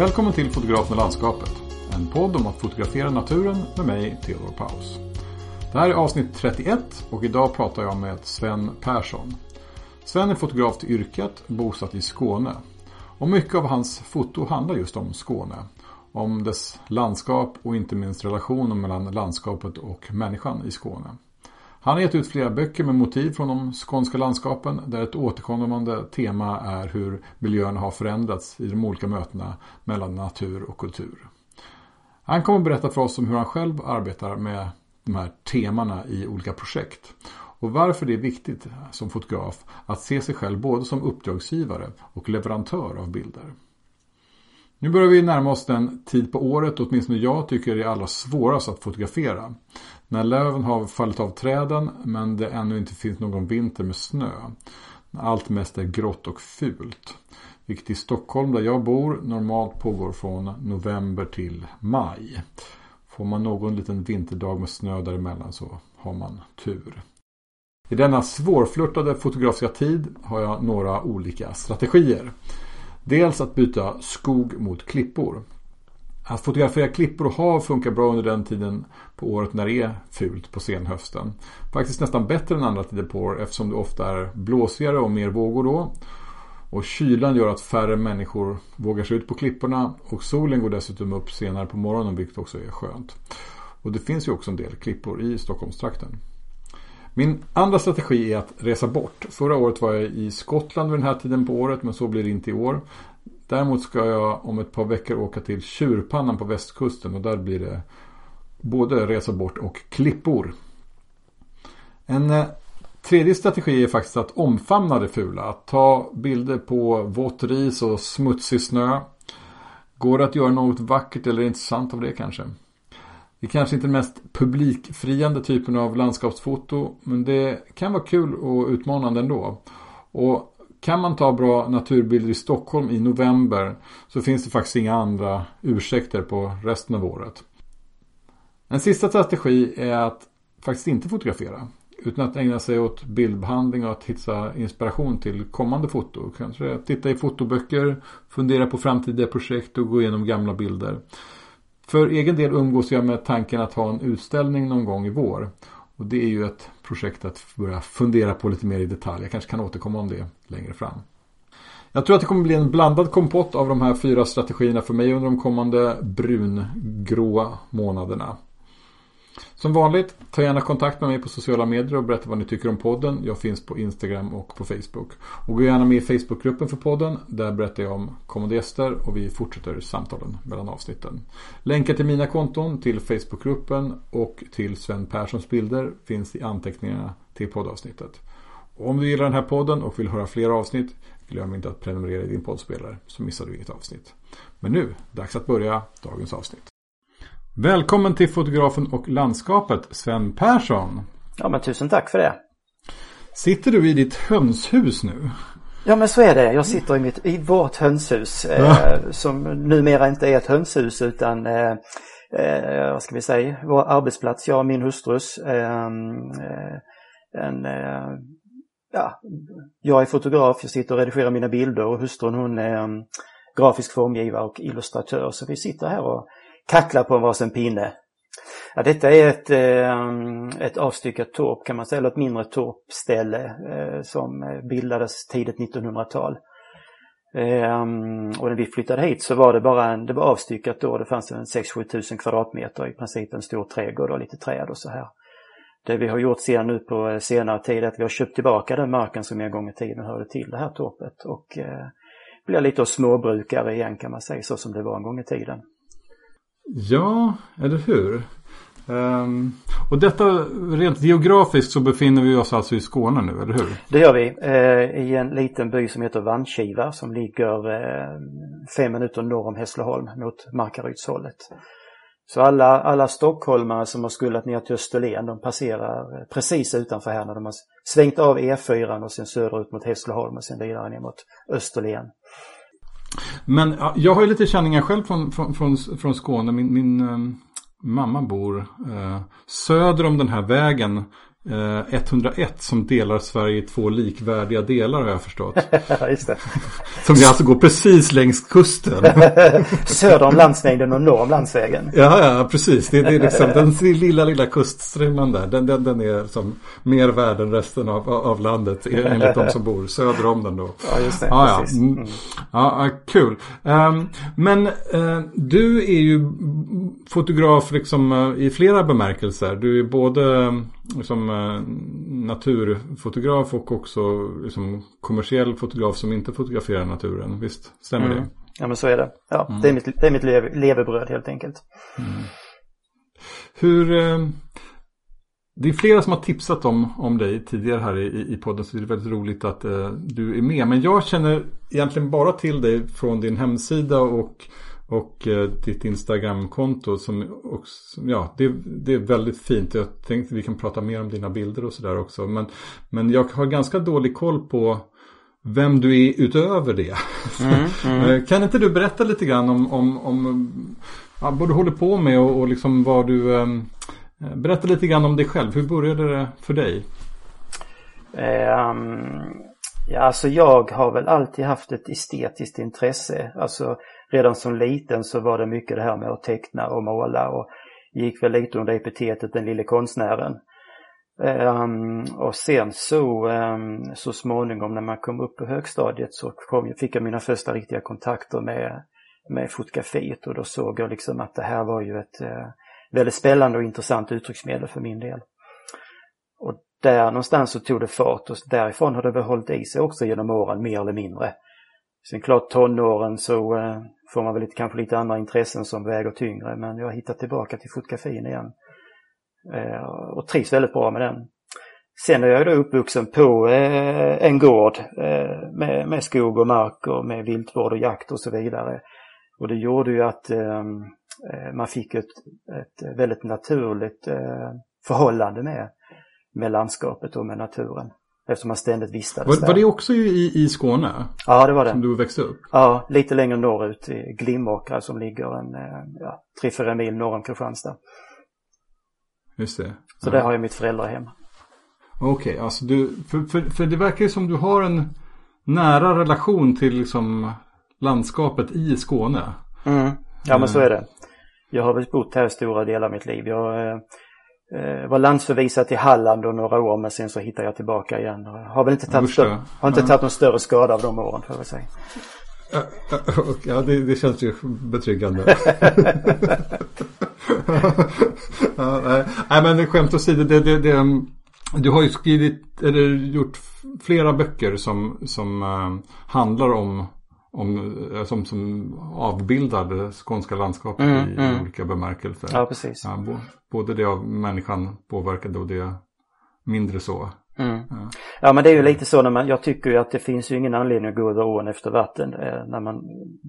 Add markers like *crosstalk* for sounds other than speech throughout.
Välkommen till Fotografen och landskapet. En podd om att fotografera naturen med mig, Theodor Paus. Det här är avsnitt 31 och idag pratar jag med Sven Persson. Sven är fotograf till yrket, bosatt i Skåne. Och mycket av hans foto handlar just om Skåne. Om dess landskap och inte minst relationen mellan landskapet och människan i Skåne. Han har gett ut flera böcker med motiv från de skånska landskapen där ett återkommande tema är hur miljöerna har förändrats i de olika mötena mellan natur och kultur. Han kommer att berätta för oss om hur han själv arbetar med de här temana i olika projekt och varför det är viktigt som fotograf att se sig själv både som uppdragsgivare och leverantör av bilder. Nu börjar vi närma oss den tid på året, åtminstone jag tycker det är allra svårast att fotografera. När löven har fallit av träden men det ännu inte finns någon vinter med snö. Allt mest är grått och fult. Vilket i Stockholm där jag bor normalt pågår från november till maj. Får man någon liten vinterdag med snö däremellan så har man tur. I denna svårflörtade fotografiska tid har jag några olika strategier. Dels att byta skog mot klippor. Att fotografera klippor och hav funkar bra under den tiden på året när det är fult på senhösten. Faktiskt nästan bättre än andra tider på året eftersom det ofta är blåsigare och mer vågor då. Och kylan gör att färre människor vågar sig ut på klipporna och solen går dessutom upp senare på morgonen vilket också är skönt. Och det finns ju också en del klippor i Stockholmstrakten. Min andra strategi är att resa bort. Förra året var jag i Skottland vid den här tiden på året men så blir det inte i år. Däremot ska jag om ett par veckor åka till Tjurpannan på västkusten och där blir det både resa bort och klippor. En eh, tredje strategi är faktiskt att omfamna det fula. Att ta bilder på vått ris och smutsig snö. Går det att göra något vackert eller intressant av det kanske? Det är kanske inte den mest publikfriande typen av landskapsfoto men det kan vara kul och utmanande ändå. Och kan man ta bra naturbilder i Stockholm i november så finns det faktiskt inga andra ursäkter på resten av året. En sista strategi är att faktiskt inte fotografera utan att ägna sig åt bildbehandling och att hitta inspiration till kommande foto. Kanske titta i fotoböcker, fundera på framtida projekt och gå igenom gamla bilder. För egen del umgås jag med tanken att ha en utställning någon gång i vår. Och det är ju ett projekt att börja fundera på lite mer i detalj. Jag kanske kan återkomma om det längre fram. Jag tror att det kommer bli en blandad kompott av de här fyra strategierna för mig under de kommande brungråa månaderna. Som vanligt, ta gärna kontakt med mig på sociala medier och berätta vad ni tycker om podden. Jag finns på Instagram och på Facebook. Och gå gärna med i Facebookgruppen för podden. Där berättar jag om kommande gäster och vi fortsätter samtalen mellan avsnitten. Länkar till mina konton, till Facebookgruppen och till Sven Perssons bilder finns i anteckningarna till poddavsnittet. Och om du gillar den här podden och vill höra fler avsnitt glöm inte att prenumerera i din poddspelare så missar du inget avsnitt. Men nu, dags att börja dagens avsnitt. Välkommen till fotografen och landskapet Sven Persson. Ja men tusen tack för det. Sitter du i ditt hönshus nu? Ja men så är det. Jag sitter i, mitt, i vårt hönshus eh, som numera inte är ett hönshus utan eh, eh, vad ska vi säga, vår arbetsplats, jag och min hustrus. Ehm, eh, en, eh, ja, jag är fotograf, jag sitter och redigerar mina bilder och hustrun hon är um, grafisk formgivare och illustratör så vi sitter här och kacklar på en varsin pinne. Ja, detta är ett, eh, ett avstyckat torp kan man säga, eller ett mindre torpställe eh, som bildades tidigt 1900-tal. Eh, och när vi flyttade hit så var det bara en, det var avstyckat då, det fanns en 6-7 tusen kvadratmeter, i princip en stor trädgård och lite träd och så här. Det vi har gjort sedan nu på eh, senare tid är att vi har köpt tillbaka den marken som en gång i tiden hörde till det här torpet och eh, blir lite av småbrukare igen kan man säga, så som det var en gång i tiden. Ja, eller hur? Um, och detta rent geografiskt så befinner vi oss alltså i Skåne nu, eller hur? Det gör vi. Eh, I en liten by som heter Vanskiva som ligger eh, fem minuter norr om Hässleholm mot Markarydshållet. Så alla, alla stockholmare som har skullat ner till Österlen de passerar precis utanför här när de har svängt av E4 och sen söderut mot Hässleholm och sen vidare ner mot Österlen. Men jag har ju lite känningar själv från, från, från, från Skåne. Min, min eh, mamma bor uh, söder om den här vägen 101 som delar Sverige i två likvärdiga delar har jag förstått. *laughs* Just det. *laughs* Som det alltså går precis längs kusten. *laughs* Söder om landslängden och norr om landsvägen. Ja, ja, precis. Det, det är liksom den lilla, lilla kuststrimman där. Den, den, den är som mer värd än resten av, av landet enligt de som bor söder om den då. Ja, just det. Ja, precis. ja. Mm. ja kul. Um, men uh, du är ju fotograf liksom uh, i flera bemärkelser. Du är både som uh, naturfotograf och också liksom, kommersiell fotograf som inte fotograferar naturen. Visst, stämmer Mm. det? Ja men så är det. Ja, Mm. det är mitt, det är mitt lev, levebröd helt enkelt. Hur... Eh, det är flera som har tipsat om, om dig tidigare här i, i podden så det är väldigt roligt att eh, du är med. Men jag känner egentligen bara till dig från din hemsida och, och eh, ditt Instagramkonto som också, ja, det, det är väldigt fint. Jag tänkte vi kan prata mer om dina bilder och sådär också. Men, men jag har ganska dålig koll på vem du är utöver det. *laughs* Eh, Kan inte du berätta lite grann om, om, om ja, vad du håller på med och, och liksom vad du ehm, eh, Berätta lite grann om dig själv. Hur började det för dig? Ehm, ja, alltså jag har väl alltid haft ett estetiskt intresse. Alltså redan som liten så var det mycket det här med att teckna och måla och gick väl lite under epitetet den lille konstnären. Um, och sen så, um, så småningom när man kom upp på högstadiet så kom, fick jag mina första riktiga kontakter med, med fotografiet och då såg jag liksom att det här var ju ett uh, väldigt spännande och intressant uttrycksmedel för min del. Och där någonstans så tog det fart och därifrån har det väl hållit i sig också genom åren mer eller mindre. Sen klart tonåren så eh, får man väl lite, kanske lite andra intressen som väger tyngre men jag har hittat tillbaka till fotografin igen. Eh, och trivs väldigt bra med den. Sen är jag då uppvuxen på eh, en gård eh, med, med skog och mark och med viltvård och jakt och så vidare. Och det gjorde ju att eh, eh, man fick ett, ett väldigt naturligt förhållande med, med landskapet och med naturen. Eftersom man ständigt vistades Var, var det där. också i, i Skåne? Ja, det var Som det. du växte upp? Ja, lite längre norrut i Glimåkra som ligger en eh, ja, 3-4 mil norr om Kristianstad. Just det. Så Ja. där har jag mitt föräldrahem. Okej, alltså du, för, för, för det verkar ju som du har en nära relation till liksom landskapet i Skåne. Mm. Ja men så Mm. är det. Jag har väl bott här stora delar av mitt liv. Jag eh, eh, var landsförvisad till Halland och några år men sen så hittade jag tillbaka igen. Har väl inte tagit, större, har inte Ja. tagit någon större skada av de åren får jag säga. Ja, det, det känns ju betryggande. *laughs* ja, nej. nej, men skämt åsido. Det, det, det, du har ju skrivit, eller gjort flera böcker som, som eh, handlar om, om eh, som, som avbildar det skånska landskapet Mm, i, mm. olika bemärkelser. Ja precis. Ja, bo, både det av människan påverkade och det mindre så. Mm. Ja. Ja men det är ju lite så när man, jag tycker ju att det finns ju ingen anledning att gå över ån efter vatten. Eh, när man,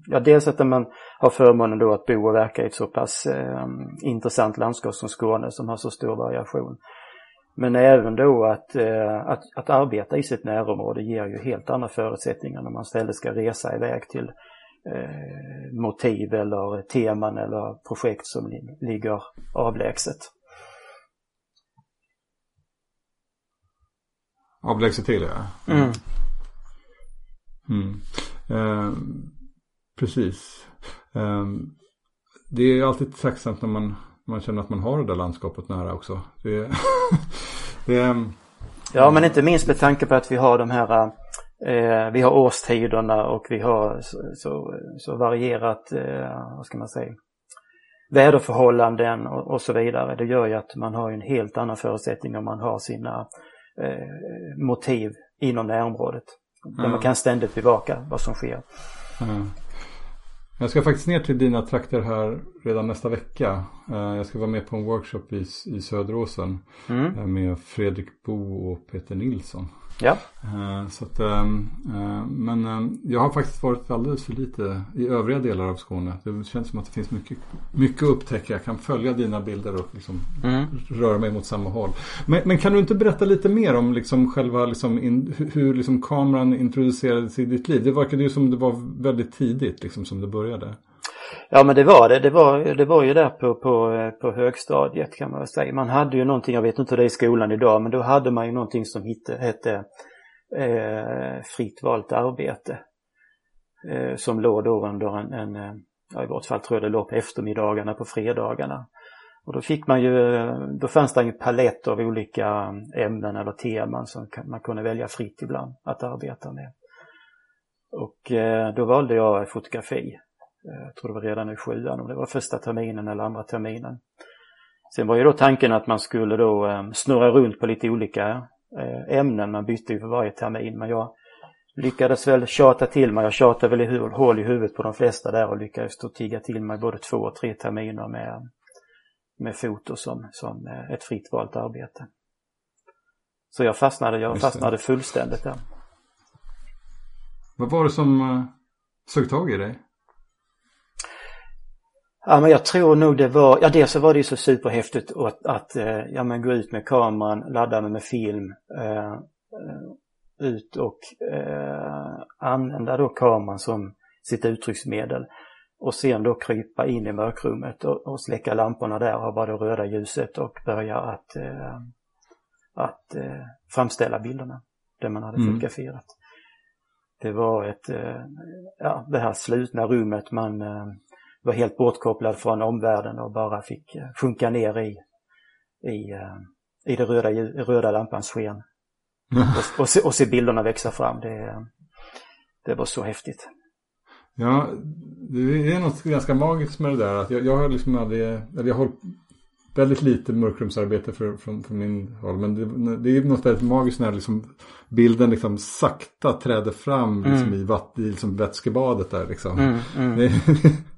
ja dels att man har förmånen då att bo och verka i ett så pass eh, intressant landskap som Skåne som har så stor variation. Men även då att, eh, att, att arbeta i sitt närområde ger ju helt andra förutsättningar när man istället ska resa iväg till eh, motiv eller teman eller projekt som li- ligger avlägset. Avlägset till ja. Mm. Mm. Eh, precis. Eh, det är alltid tacksamt när man, man känner att man har det där landskapet nära också. Det, *laughs* det, ehm, Ja, men inte minst med tanke på att vi har de här, eh, vi har årstiderna och vi har så, så, så varierat, eh, vad ska man säga, väderförhållanden och, och så vidare. Det gör ju att man har en helt annan förutsättning om man har sina eh, motiv inom närområdet. Där Ja. man kan ständigt bevaka vad som sker. eh, jag ska faktiskt ner till dina trakter här redan nästa vecka. Eh, jag ska vara med på en workshop i, i Söderåsen Mm. eh, med Fredrik Bo och Peter Nilsson. Ja, Eh, Så att, ehm, eh, men ehm, jag har faktiskt varit alldeles för lite i övriga delar av Skåne. Det känns som att det finns mycket, mycket att upptäcka. Jag kan följa dina bilder och liksom mm. röra mig mot samma håll. Men, men kan du inte berätta lite mer om liksom själva liksom in, hur- hur liksom kameran introducerades i ditt liv? Det verkade ju som det var väldigt tidigt liksom som det började. Ja men det var det. Det var, det var ju där på, på, på högstadiet kan man väl säga. Man hade ju någonting, jag vet inte hur det är i skolan idag, men då hade man ju någonting som hette, hette eh, fritt valt arbete. Eh, som låg då under en, en, eh, ja, i vart fall tror jag det låg på eftermiddagarna på fredagarna. Och då fick man ju, eh, då fanns det en palett av olika eh, ämnen eller teman som man kunde välja fritt ibland att arbeta med. Och då valde jag fotografi. Eh, jag tror det var redan i sjuan, om det var första terminen eller andra terminen. Sen var ju då tanken att man skulle då eh, snurra runt på lite olika ämnen, man bytte ju för varje termin men jag lyckades väl tjata till mig, jag tjatade väl i hål i huvudet på de flesta där och lyckades då tigga till mig både två och tre terminer med, med foto som, som ett fritt valt arbete. Så jag fastnade, jag fastnade fullständigt där. Vad var det som sög tag i dig? Ja men jag tror nog det var, ja dels så var det ju så superhäftigt att, att eh, ja, men gå ut med kameran, ladda med film, eh, ut och eh, använda då kameran som sitt uttrycksmedel och sen då krypa in i mörkrummet och, och släcka lamporna där och ha bara det röda ljuset och börja att, eh, att eh, framställa bilderna, det man hade mm. fotograferat. Det var ett, eh, ja, det här slutna rummet, man eh, var helt bortkopplad från omvärlden och bara fick eh, sjunka ner i, i, i det röda, röda lampans sken. *laughs* och, och, se, och se bilderna växa fram. Det, det var så häftigt. Ja, det är något ganska magiskt med det där. Att jag, jag har liksom aldrig, eller jag har väldigt lite mörkrumsarbete för, från, från min håll. Men det, det är något väldigt magiskt när liksom bilden liksom sakta träder fram liksom mm. i, vatt, i liksom vätskebadet där. Liksom. Mm, mm. Det, *laughs*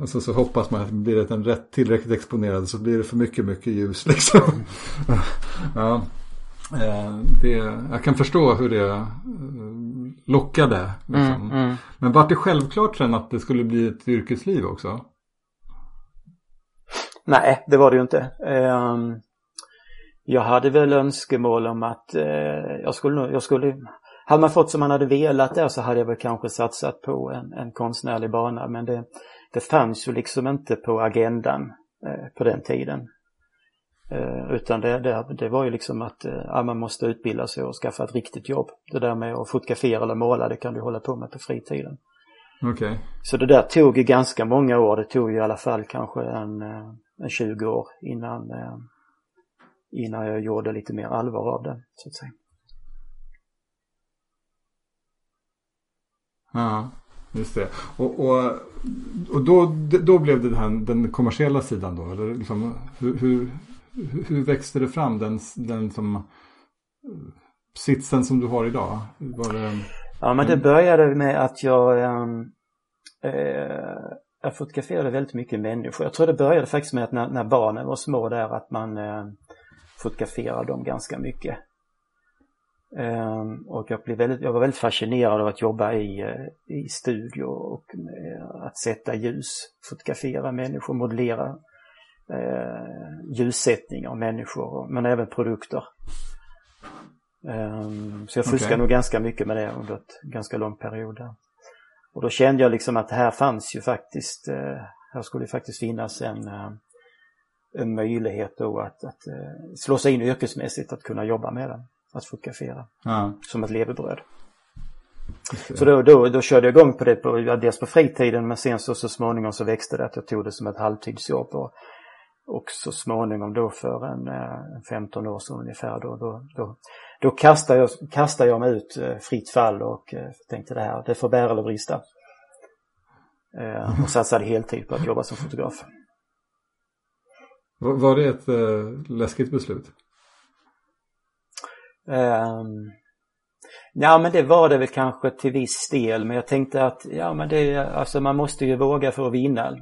och så, så hoppas man att blir den rätt tillräckligt exponerad så blir det för mycket, mycket ljus. *laughs* Liksom. ja. Eh, det, jag kan förstå hur det eh, lockade. Liksom. Mm, mm. Men var det självklart sen att det skulle bli ett yrkesliv också? Nej, det var det ju inte. Ehm, jag hade väl önskemål om att eh, jag skulle, jag skulle hade man fått som man hade velat där så hade jag väl kanske satsat på en, en konstnärlig bana men det, det fanns ju liksom inte på agendan eh, på den tiden. Eh, utan det, det, det, var ju liksom att ja, man måste utbilda sig och skaffa ett riktigt jobb. Det där med att fotografera eller måla det kan du hålla på med på fritiden. Okay. Så det där tog ju ganska många år. Det tog ju i alla fall kanske en, en 20 år innan, eh, innan jag gjorde lite mer allvar av det så att säga. Ja, just det. Och, och, och då, då blev det den, den kommersiella sidan då? Eller liksom, hur, hur, hur växte det fram den, den som sitsen som du har idag? Var det, ja men det började med att jag eh, jag fotograferade väldigt mycket människor. Jag tror det började faktiskt med att när, när barnen var små där att man eh, fotograferade dem ganska mycket. Um, och jag, blev väldigt, jag var väldigt fascinerad av att jobba i, uh, i studio och uh, att sätta ljus, fotografera människor, modellera uh, ljussättning av människor men även produkter. Um, så jag fuskade okay. nog ganska mycket med det under ett ganska lång period där. Och då kände jag liksom att här fanns ju faktiskt, eh, här skulle faktiskt finnas en, eh, en möjlighet då att, att eh, slå sig in yrkesmässigt, att kunna jobba med den, att fotografera ja. som ett levebröd. Så då, då, då körde jag igång på det, på, dels på fritiden men sen så, så småningom så växte det att jag tog det som ett halvtidsjobb. Och, och så småningom då för en, en 15 år sedan ungefär då, då, då, då kastade, jag, kastade jag mig ut eh, fritt fall och eh, tänkte det här, det får bära eller brista. Eh, och satsade heltid på att jobba som fotograf. Var det ett äh, läskigt beslut? Um, ja men det var det väl kanske till viss del men jag tänkte att ja men det, alltså man måste ju våga för att vinna.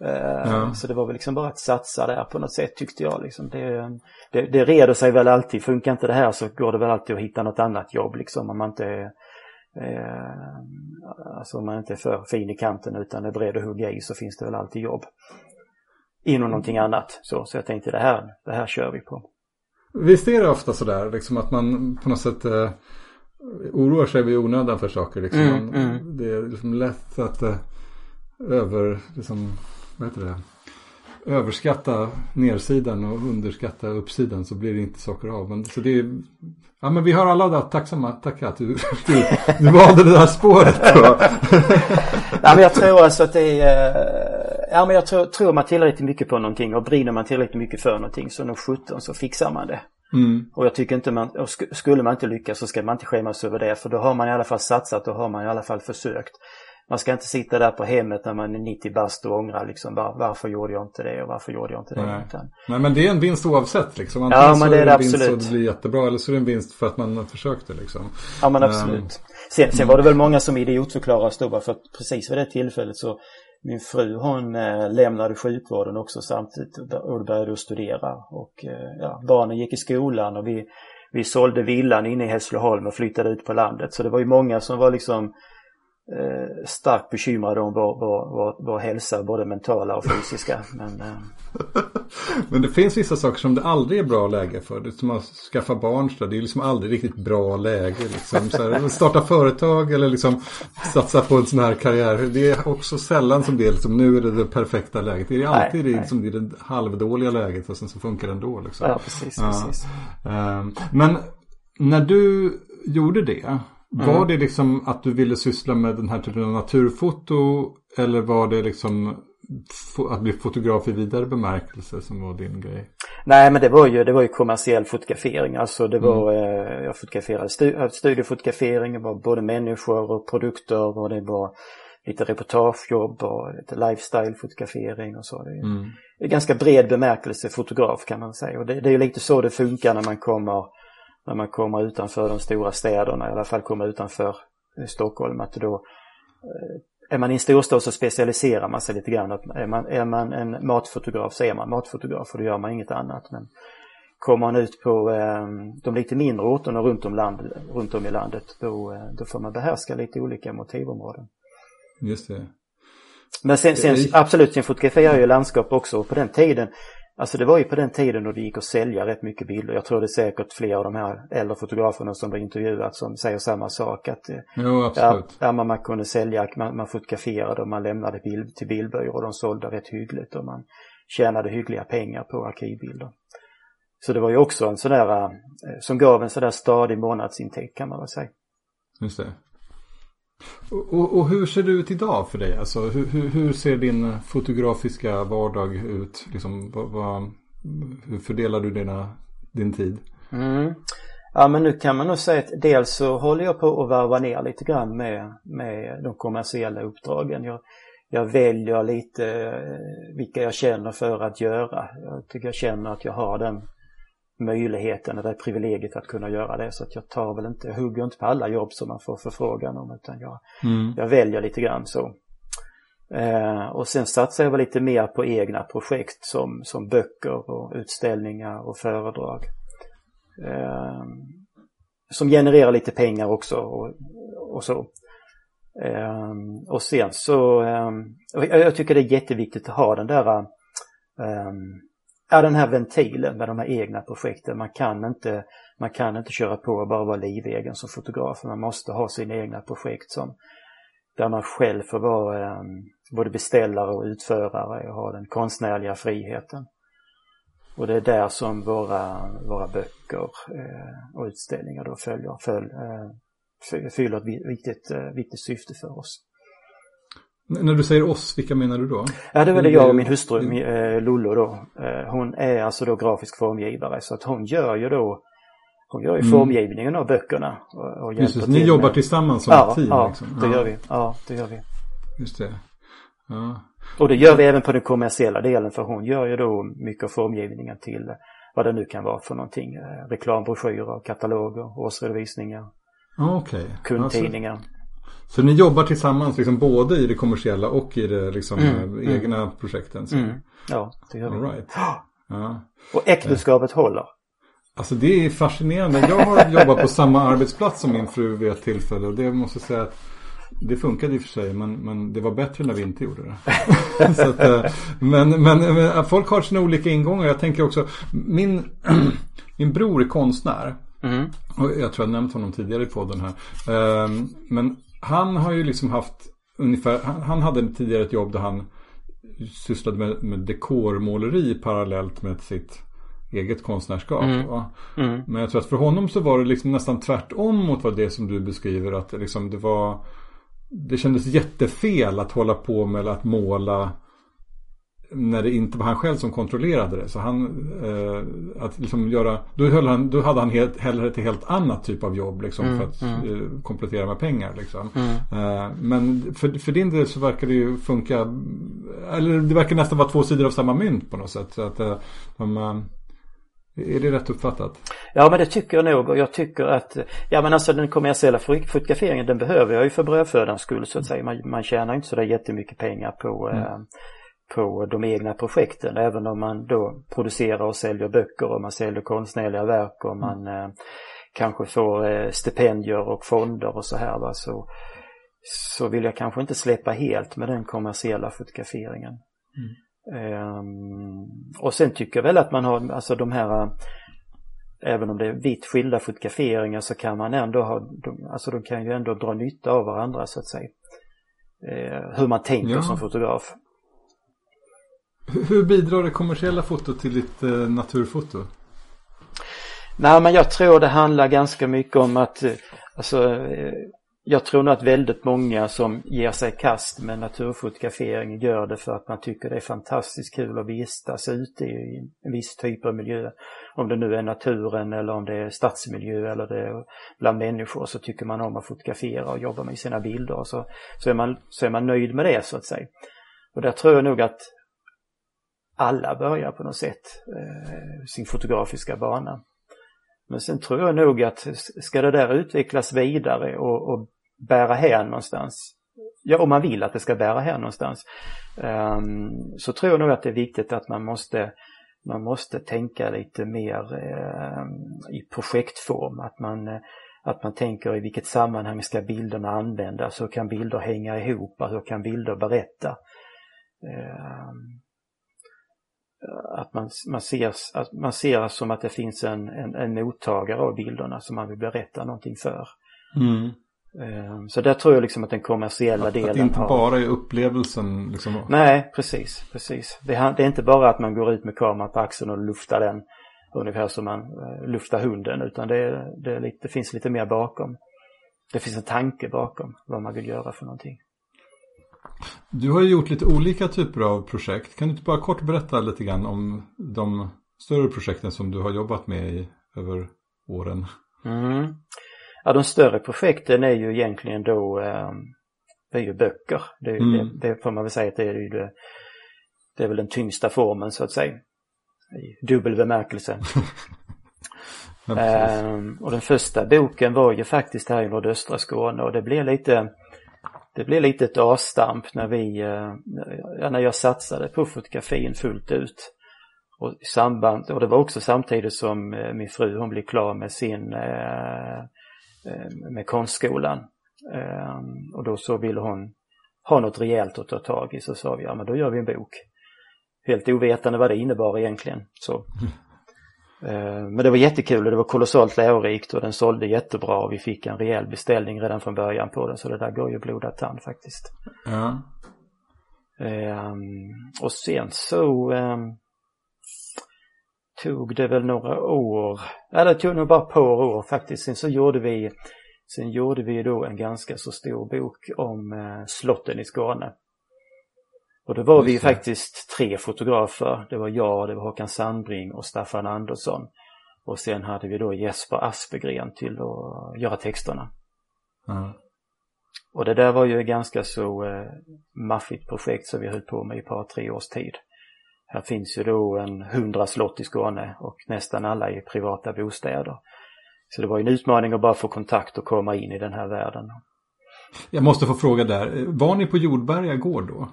Eh, ja. Så det var väl liksom bara att satsa där på något sätt tyckte jag. Liksom. Det, det, det reder sig väl alltid. Funkar inte det här så går det väl alltid att hitta något annat jobb liksom om man inte är, eh, alltså om man inte är för fin i kanten utan är beredd att hugga i så finns det väl alltid jobb. Inom någonting annat. Så, så jag tänkte det här, det här kör vi på. Visst är det ofta sådär liksom att man på något sätt eh, oroar sig vid onödan för saker. Liksom. Mm, mm. Det är liksom lätt att eh, över, liksom, vad heter det? överskatta nersidan och underskatta uppsidan så blir det inte saker av. Men, så det är, ja, men vi har alla där tacksamma, tacka att du, *laughs* du, du valde det där spåret. *laughs* ja, men jag tror alltså att det är, ja men jag tror, tror man tillräckligt mycket på någonting och brinner man tillräckligt mycket för någonting så nog 17 så fixar man det. Mm. Och jag tycker inte man, och skulle man inte lyckas så ska man inte skämmas över det för då har man i alla fall satsat, då har man i alla fall försökt man ska inte sitta där på hemmet när man är 90 bast och ångra liksom var, varför gjorde jag inte det och varför gjorde jag inte det. Nej, Utan... Nej men det är en vinst oavsett liksom. Antingen ja, men det är det, absolut. vinst så det blir jättebra eller så är det en vinst för att man försökte liksom. Ja men absolut. Um, sen, sen var det väl många som idiotförklarade oss då bara för att precis vid det tillfället så min fru hon eh, lämnade sjukvården också samtidigt och började studera. Och eh, ja, barnen gick i skolan och vi, vi sålde villan inne i Hässleholm och flyttade ut på landet. Så det var ju många som var liksom eh, starkt bekymrade om vår, vår, vår, vår hälsa, både mentala och fysiska. *laughs* Men, eh... Men det finns vissa saker som det aldrig är bra läge för. Det är som att skaffa barn, så det är liksom aldrig riktigt bra läge. Liksom. Så här, starta företag eller liksom satsa på en sån här karriär. Det är också sällan som det är liksom, nu är det det perfekta läget. Det är alltid nej, det, liksom, det, det halvdåliga läget och sen så funkar det ändå. Liksom. Ja, precis. Ja. precis. Um, men när du gjorde det, Mm. Var det liksom att du ville syssla med den här typen av naturfoto eller var det liksom att bli fotograf i vidare bemärkelse som var din grej? Nej men det var ju, det var ju kommersiell fotografering. Alltså det var, mm. eh, jag fotograferade stu, studiefotografering, det var både människor och produkter och det var lite reportagejobb och lite lifestyle-fotografering och så. Det är mm. ganska bred bemärkelse fotograf kan man säga och det, det är ju lite så det funkar när man kommer när man kommer utanför de stora städerna, i alla fall kommer utanför Stockholm, att då eh, är man i en storstad så specialiserar man sig lite grann. Är man, är man en matfotograf så är man matfotograf och då gör man inget annat. Men kommer man ut på eh, de lite mindre orterna runt om, land, runt om i landet då, eh, då får man behärska lite olika motivområden. Just det. Men sen, sen absolut, sen fotograferar jag ju landskap också och på den tiden Alltså det var ju på den tiden då det gick att sälja rätt mycket bilder. Jag tror det är säkert flera av de här äldre fotograferna som har intervjuat som säger samma sak. Att, eh, jo, absolut. Ja, man, man kunde sälja, man, man fotograferade och man lämnade bild till bildbyrå och de sålde rätt hyggligt och man tjänade hyggliga pengar på arkivbilder. Så det var ju också en sådär, eh, som gav en sådär stadig månadsintäkt kan man väl säga. Just det. Och, och, hur ser det ut idag för dig? Alltså, hur, hur, hur ser din fotografiska vardag ut? Liksom, vad, vad, hur fördelar du dina, din tid? Mm. Ja men nu kan man nog säga att dels så håller jag på att varva ner lite grann med, med de kommersiella uppdragen. Jag, jag väljer lite eh, vilka jag känner för att göra. Jag tycker jag känner att jag har den möjligheten eller privilegiet att kunna göra det. Så att jag tar väl inte, jag hugger inte på alla jobb som man får förfrågan om utan jag, mm. jag väljer lite grann så. Eh, och sen satsar jag väl lite mer på egna projekt som, som böcker och utställningar och föredrag. Eh, som genererar lite pengar också och, och så. Eh, och sen så, eh, jag tycker det är jätteviktigt att ha den där är ja, den här ventilen med de här egna projekten. Man kan inte, man kan inte köra på och bara vara livegen som fotograf. Man måste ha sina egna projekt som, där man själv får vara um, både beställare och utförare och ha den konstnärliga friheten. Och det är där som våra, våra böcker eh, och utställningar då följer, följ, eh, fyller ett viktigt, eh, viktigt syfte för oss. När du säger oss, vilka menar du då? Ja, det var det jag och min hustru mm. Lollo då. Eh, hon är alltså då grafisk formgivare så att hon gör ju då hon gör ju mm. formgivningen av böckerna. Och, och Just det, ni jobbar med... tillsammans som ja, ett team? Ja, liksom. det gör vi. Ja, det gör vi. Just det. Ja. Och det gör vi även på den kommersiella delen för hon gör ju då mycket av formgivningen till vad det nu kan vara för någonting. Eh, reklambroschyrer, kataloger, årsredovisningar. Okay. Kundtidningar. Alltså, så ni jobbar tillsammans liksom både i det kommersiella och i det liksom mm, mm. egna mm. projekten? Så. Mm. Ja, det gör vi. Right. ja. Och äktenskapet eh. håller. Alltså det är fascinerande. Jag har jobbat på samma arbetsplats som min fru vid ett tillfälle och det måste säga att det funkade i och för sig men, men det var bättre när vi inte gjorde det. *laughs* att, eh, men, men, men, folk har sina olika ingångar. Jag tänker också, min, *clears throat* min bror är konstnär. Mm. Och jag tror jag nämnt honom tidigare i podden här. Ehm, men han har ju liksom haft ungefär, han, han hade tidigare ett jobb där han sysslade med, med dekormåleri parallellt med sitt eget konstnärskap. Mm. Mm. Men jag tror att för honom så var det liksom nästan tvärtom mot vad det som du beskriver. Att liksom det var Det kändes jättefel att hålla på med att måla när det inte var han själv som kontrollerade det. Så han, eh, att liksom göra, då, höll han, då hade han helt, hellre ett helt annat typ av jobb liksom, mm, för att mm. eh, komplettera med pengar. Liksom. Mm. Eh, men för, för din del så verkar det ju funka, eller det verkar nästan vara två sidor av samma mynt på något sätt. Så att, eh, de, eh, är det rätt uppfattat? Ja men det tycker jag nog och jag tycker att Ja men alltså den kommersiella fotograferingen den behöver jag ju för brödfödans skull så att säga. Man, man tjänar inte sådär jättemycket pengar på mm. eh, på de egna projekten även om man då producerar och säljer böcker och man säljer konstnärliga verk och man mm. eh, kanske får eh, stipendier och fonder och så här va så, så vill jag kanske inte släppa helt med den kommersiella fotograferingen. Mm. Um, och sen tycker jag väl att man har alltså de här Även om det är vitt skilda fotograferingar så kan man ändå ha, de, alltså de kan ju ändå dra nytta av varandra så att säga. Uh, hur man tänker ja. som fotograf. Hur bidrar det kommersiella fotot till ditt eh, naturfoto? Nej men jag tror det handlar ganska mycket om att eh, alltså, eh, jag tror nog att väldigt många som ger sig kast med naturfotografering gör det för att man tycker det är fantastiskt kul att vistas ute i en viss typ av miljö. Om det nu är naturen eller om det är stadsmiljö eller det är bland människor så tycker man om att fotografera och jobba med sina bilder och så, så, är man, så är man nöjd med det så att säga. Och där tror jag nog att alla börjar på något sätt eh, sin fotografiska bana. Men sen tror jag nog att ska det där utvecklas vidare och, och bära hän någonstans, ja om man vill att det ska bära hän någonstans, eh, så tror jag nog att det är viktigt att man måste man måste tänka lite mer eh, i projektform, att man, eh, att man tänker i vilket sammanhang ska bilderna användas, hur kan bilder hänga ihop, hur kan bilder berätta? Eh, att man, man, ser, att man ser som att det finns en, en, en mottagare av bilderna som man vill berätta någonting för. Mm. Ehm, så där tror jag liksom att den kommersiella att, delen Att det inte har... bara är upplevelsen liksom. Nej, precis, precis. Det är, inte bara att man går ut med kameran på axeln och luftar den ungefär som man eh, luftar hunden utan det, det, det finns lite mer bakom. Det finns en tanke bakom vad man vill göra för någonting. Du har ju gjort lite olika typer av projekt. Kan du inte bara kort berätta lite grann om de större projekten som du har jobbat med i över åren? Mm. Ja, de större projekten är ju egentligen då eh, det är ju böcker. Det, mm. det, det får man väl säga att det är ju det, det är väl den tyngsta formen så att säga. I dubbel bemärkelse. *laughs* ja, eh, och den första boken var ju faktiskt här i nordöstra Skåne och det blev lite det blev lite ett avstamp när vi, eh, ja när jag satsade på fotografin fullt ut. Och, i samband, och det var också samtidigt som eh, min fru hon blev klar med sin eh, med konstskolan. Ehm, och då så ville hon ha något rejält att ta tag i så sa vi ja men då gör vi en bok. Helt ovetande vad det innebar egentligen. Så. *laughs* Eh, men det var jättekul och det var kolossalt lärorikt och den sålde jättebra och vi fick en rejäl beställning redan från början på den så det där går ju blodad tand faktiskt. Ja. Um, och sen så um, tog det väl några år, ja det tog nog bara ett par år faktiskt. Sen så gjorde vi, sen gjorde vi då en ganska så stor bok om uh, slotten i Skåne. Och då var vi faktiskt tre fotografer. Det var jag, det var Håkan Sandbring och Staffan Andersson. Och sen hade vi då Jesper Aspegren till att göra texterna. Mm. Och det där var ju ett ganska så eh, maffigt projekt som vi höll på med i ett par, tre års tid. Här finns ju då en hundra slott i Skåne och nästan alla i privata bostäder. Så det var ju en utmaning att bara få kontakt och komma in i den här världen. Jag måste få fråga där, var ni på Jordberga gård då?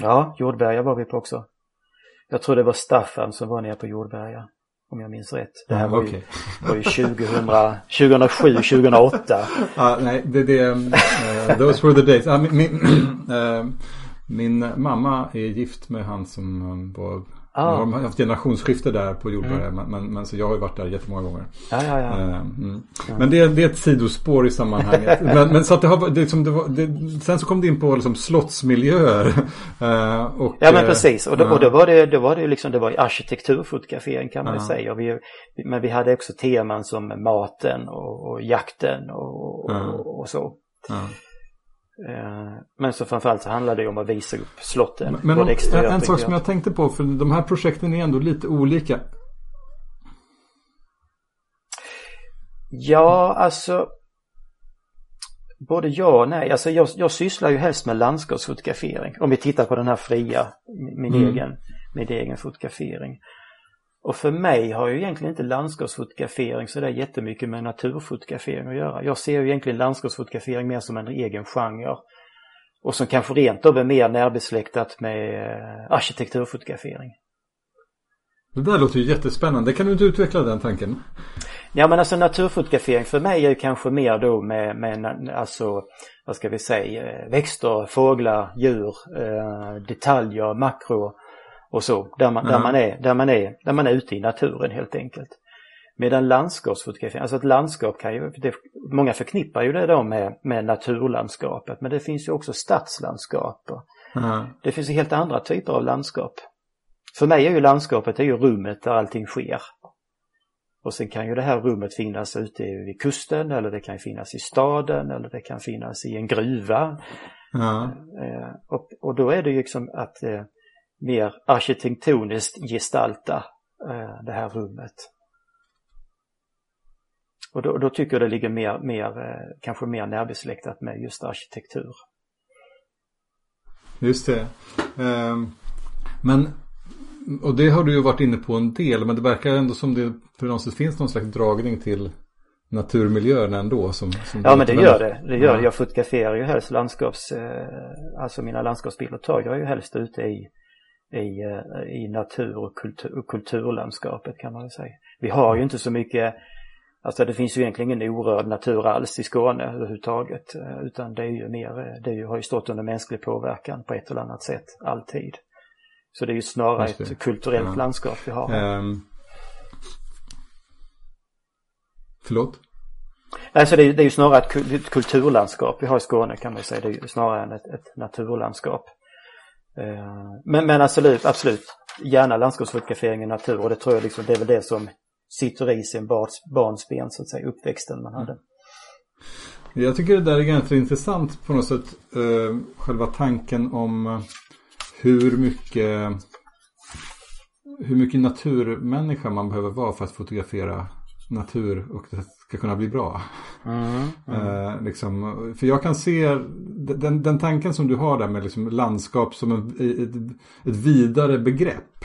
Ja, Jordberga var vi på också. Jag tror det var Staffan som var nere på Jordberga. Om jag minns rätt. Det här var, okay. ju, var ju 2000, 2007, 2008. Ah, nej, det, det uh, those were the days. Ah, min, min, uh, min, mamma är gift med han som var Ah. De har haft generationsskifte där på Jordberga. Mm. Men, men, så jag har ju varit där jättemånga gånger. Ja, ja, ja. Uh, mm. Men det, det, är ett sidospår i sammanhanget. *laughs* men, men, så att det har, det, liksom, det var, det, sen så kom det in på liksom, slottsmiljöer. Uh, *laughs* och, ja men precis. Och då, och då var det, då var det liksom, det var arkitekturfotografering kan man uh. säga. Och vi, men vi hade också teman som maten och, och jakten och, och så. Eh, men så framförallt så handlar det om att visa upp slotten. Men om, exteriört, en sak som jag tänkte på, för de här projekten är ändå lite olika. Ja, alltså både ja och nej. Alltså jag, jag sysslar ju helst med landskapsfotografering. Om vi tittar på den här fria, min, mm. egen, min egen fotografering. Och för mig har ju egentligen inte landskapsfotografering så där jättemycket med naturfotografering att göra. Jag ser ju egentligen landskapsfotografering mer som en egen genre. Och som kanske rent av är mer närbesläktat med eh, arkitekturfotografering. Det där låter ju jättespännande. Kan du inte utveckla den tanken? Ja men alltså naturfotografering för mig är ju kanske mer då med, med alltså vad ska vi säga, eh, växter, fåglar, djur, eh, detaljer, makro och så, där man, mm. där, man är, där, man är, där man är ute i naturen helt enkelt. Medan landskapsfotografering, alltså ett landskap kan ju, det, många förknippar ju det då med, med naturlandskapet men det finns ju också stadslandskap. Mm. Det finns ju helt andra typer av landskap. För mig är ju landskapet är ju rummet där allting sker. Och sen kan ju det här rummet finnas ute vid kusten eller det kan finnas i staden eller det kan finnas i en gruva. Mm. Och, och då är det ju liksom att eh, mer arkitektoniskt gestalta eh, det här rummet. Och då, då, tycker jag det ligger mer, mer eh, kanske mer närbesläktat med just arkitektur. Just det. Um, men, och det har du ju varit inne på en del, men det verkar ändå som det på något finns någon slags dragning till naturmiljöerna ändå. Som, som ja men det gör det. det gör ja. Jag fotograferar ju helst landskaps, eh, alltså mina landskapsbilder tar jag ju helst ute i i, eh, i natur och kultur, kulturlandskapet kan man väl säga. Vi har ju inte så mycket, alltså det finns ju egentligen ingen orörd natur alls i Skåne överhuvudtaget eh, utan det är ju mer, eh, det har ju stått under mänsklig påverkan på ett eller annat sätt alltid. Så det är ju snarare ett kulturellt ja. landskap vi har. Um, förlåt? Alltså det är, det är ju snarare ett kulturlandskap vi har i Skåne kan man säga. Det är ju snarare än ett, ett naturlandskap. Eh, men, men absolut, absolut. Gärna landskapsfotografering i natur och det tror jag liksom, det är väl det som sitter i sin barns, barnsben så att säga, uppväxten man hade. Mm. Jag tycker det där är ganska intressant på något sätt. Eh, själva tanken om eh, hur mycket hur mycket naturmänniska man behöver vara för att fotografera natur och det ska kunna bli bra. Mm, mm. Eh, liksom, för jag kan se den, den tanken som du har där med liksom landskap som en, ett, ett vidare begrepp.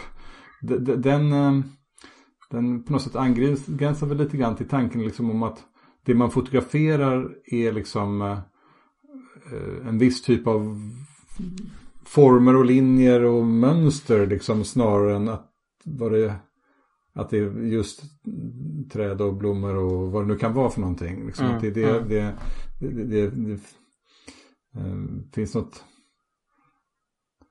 Den, den, eh, den på något sätt angränsar väl lite grann till tanken liksom om att det man fotograferar är liksom eh, en viss typ av former och linjer och mönster liksom snarare än att vad det att det är just träd och blommor och vad det nu kan vara för någonting. Liksom. Mm, att det, det, mm. det, det, det äh, finns något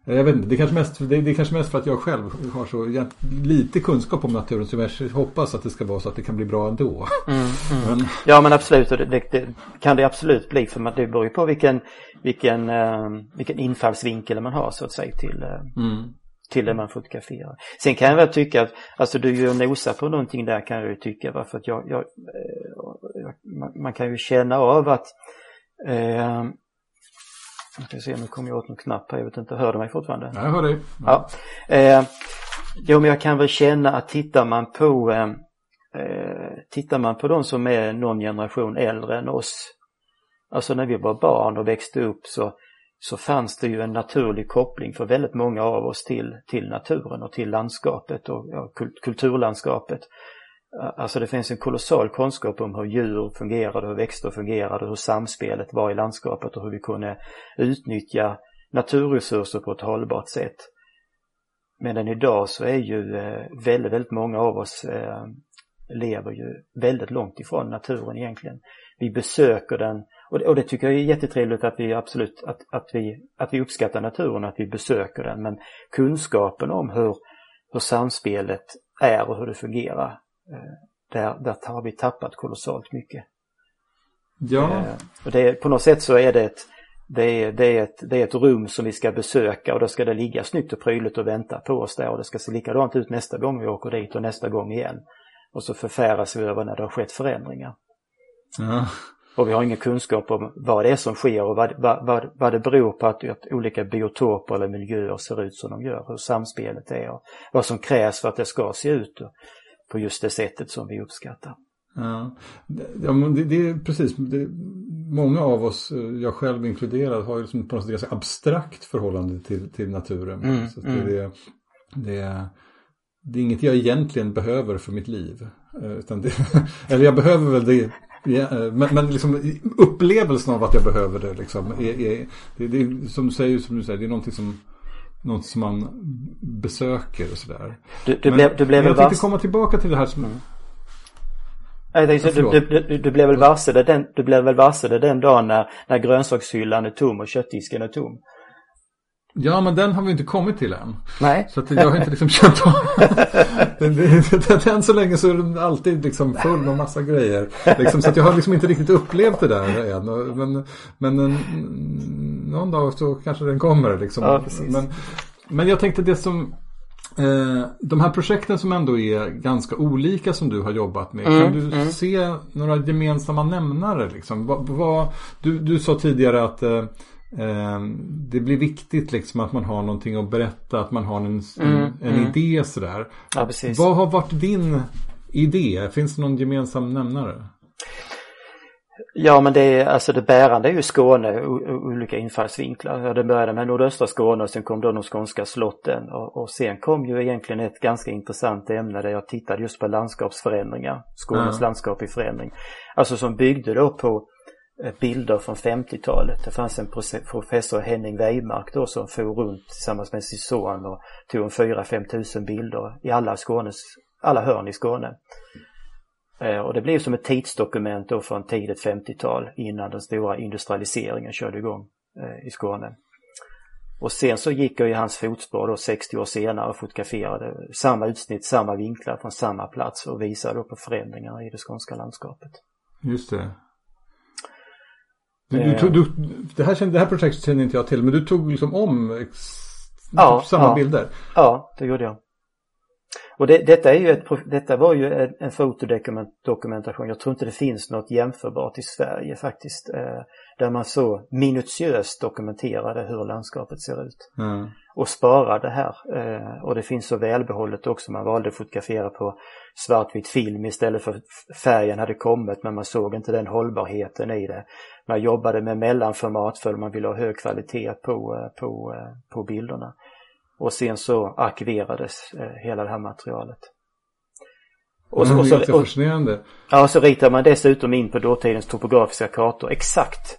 jag vet inte, det är, kanske mest, det, är kanske mest för att jag själv har så lite kunskap om naturen så jag hoppas att det ska vara så att det kan bli bra ändå. Mm, mm. Men... Ja men absolut, och det, det, kan det absolut bli för det beror ju på vilken, vilken, uh, vilken infallsvinkel man har så att säga till, uh, till det man fotograferar. Sen kan jag väl tycka att, alltså du ju nosar på någonting där kan jag ju tycka, varför att jag, jag, eh, jag man kan ju känna av att eh, jag ska se, nu kommer jag åt någon knapp här, jag vet inte, hör du mig fortfarande? Ja, jag hör dig. Ja. Eh, jo, men jag kan väl känna att tittar man på eh, eh, Tittar man på de som är någon generation äldre än oss, alltså när vi var barn och växte upp så så fanns det ju en naturlig koppling för väldigt många av oss till, till naturen och till landskapet och ja, kulturlandskapet. Eh, alltså det finns en kolossal kunskap om hur djur fungerade, hur växter fungerade, hur samspelet var i landskapet och hur vi kunde utnyttja naturresurser på ett hållbart sätt. Medan idag så är ju eh, väldigt, väldigt många av oss eh, lever ju väldigt långt ifrån naturen egentligen. Vi besöker den och det, och det tycker jag är jättetrevligt att vi absolut att, att, vi, att vi uppskattar naturen, att vi besöker den. Men kunskapen om hur, hur samspelet är och hur det fungerar. Där, där har vi tappat kolossalt mycket. Ja. Och det, på något sätt så är det ett, det är, det, är ett, det är ett rum som vi ska besöka och då ska det ligga snyggt och prydligt och vänta på oss där och det ska se likadant ut nästa gång vi åker dit och nästa gång igen. Och så förfäras vi över när det har skett förändringar. Ja. Och vi har ingen kunskap om vad det är som sker och vad, vad, vad, vad det beror på att, att olika biotoper eller miljöer ser ut som de gör, hur samspelet är och vad som krävs för att det ska se ut på just det sättet som vi uppskattar. Ja, ja men det, det är precis. Det, många av oss, jag själv inkluderad, har ju liksom på något sätt ganska abstrakt förhållande till, till naturen. Mm, så det, mm. det, det, det är inget jag egentligen behöver för mitt liv. Eh, utan det, *laughs* eller jag behöver väl det Ja, men, men liksom, upplevelsen av att jag behöver det liksom, är, är det, det, som, du säger, som du säger, det är någonting som, något som man besöker och sådär. Du, du, men, blev, du blev jag tänkte komma tillbaka till det här som... Mm. Nej, tänkte, du, du, du, du, blev väl varse det den, du blev väl varse den dagen när, när grönsakshyllan är tom och köttdisken är tom? Ja, men den har vi inte kommit till än. Nej. Så att jag har inte liksom känt av. *laughs* Än så länge så är den alltid liksom full med massa grejer. Liksom, så att jag har liksom inte riktigt upplevt det där än. Men, men en, någon dag så kanske den kommer. Liksom. Ja. Men, men jag tänkte det som Eh, de här projekten som ändå är ganska olika som du har jobbat med. Mm, kan du mm. se några gemensamma nämnare? Liksom? Va, va, du, du sa tidigare att eh, det blir viktigt liksom att man har någonting att berätta, att man har en, mm, en, en mm. idé sådär. Ja, precis. Vad har varit din idé? Finns det någon gemensam nämnare? Ja men det är alltså det bärande är ju Skåne, olika infallsvinklar. Det började med nordöstra Skåne och sen kom då de skånska slotten och, och sen kom ju egentligen ett ganska intressant ämne där jag tittade just på landskapsförändringar, Skånes ja. landskap i förändring. Alltså som byggde då på Eh, bilder från 50-talet. Det fanns en professor Henning Weimark då som for runt tillsammans med sin son och tog en 4-5 tusen bilder i alla Skånes, alla hörn i Skåne. Eh, och det blev som ett tidsdokument då från tidigt 50-tal innan den stora industrialiseringen körde igång eh, i Skåne. Och sen så gick jag i hans fotspår då 60 år senare och fotograferade samma utsnitt, samma vinklar från samma plats och visade då på förändringar i det skånska landskapet. Just det. Du, du, du, det, här, det här projektet känner inte jag till men du tog liksom om ja, samma ja, bilder? Ja, det gjorde jag. Och det, detta, är ju ett, detta var ju en, en fotodokumentation. Jag tror inte det finns något jämförbart i Sverige faktiskt. Eh, där man så minutiöst dokumenterade hur landskapet ser ut. Mm. Och sparade här. Eh, och det finns så välbehållet också. Man valde att fotografera på svartvit film istället för färgen hade kommit men man såg inte den hållbarheten i det. Man jobbade med mellanformat för man ville ha hög kvalitet på, eh, på, eh, på bilderna. Och sen så arkiverades eh, hela det här materialet. Och så, och så, och. Ja, så ritade man dessutom in på dåtidens topografiska kartor exakt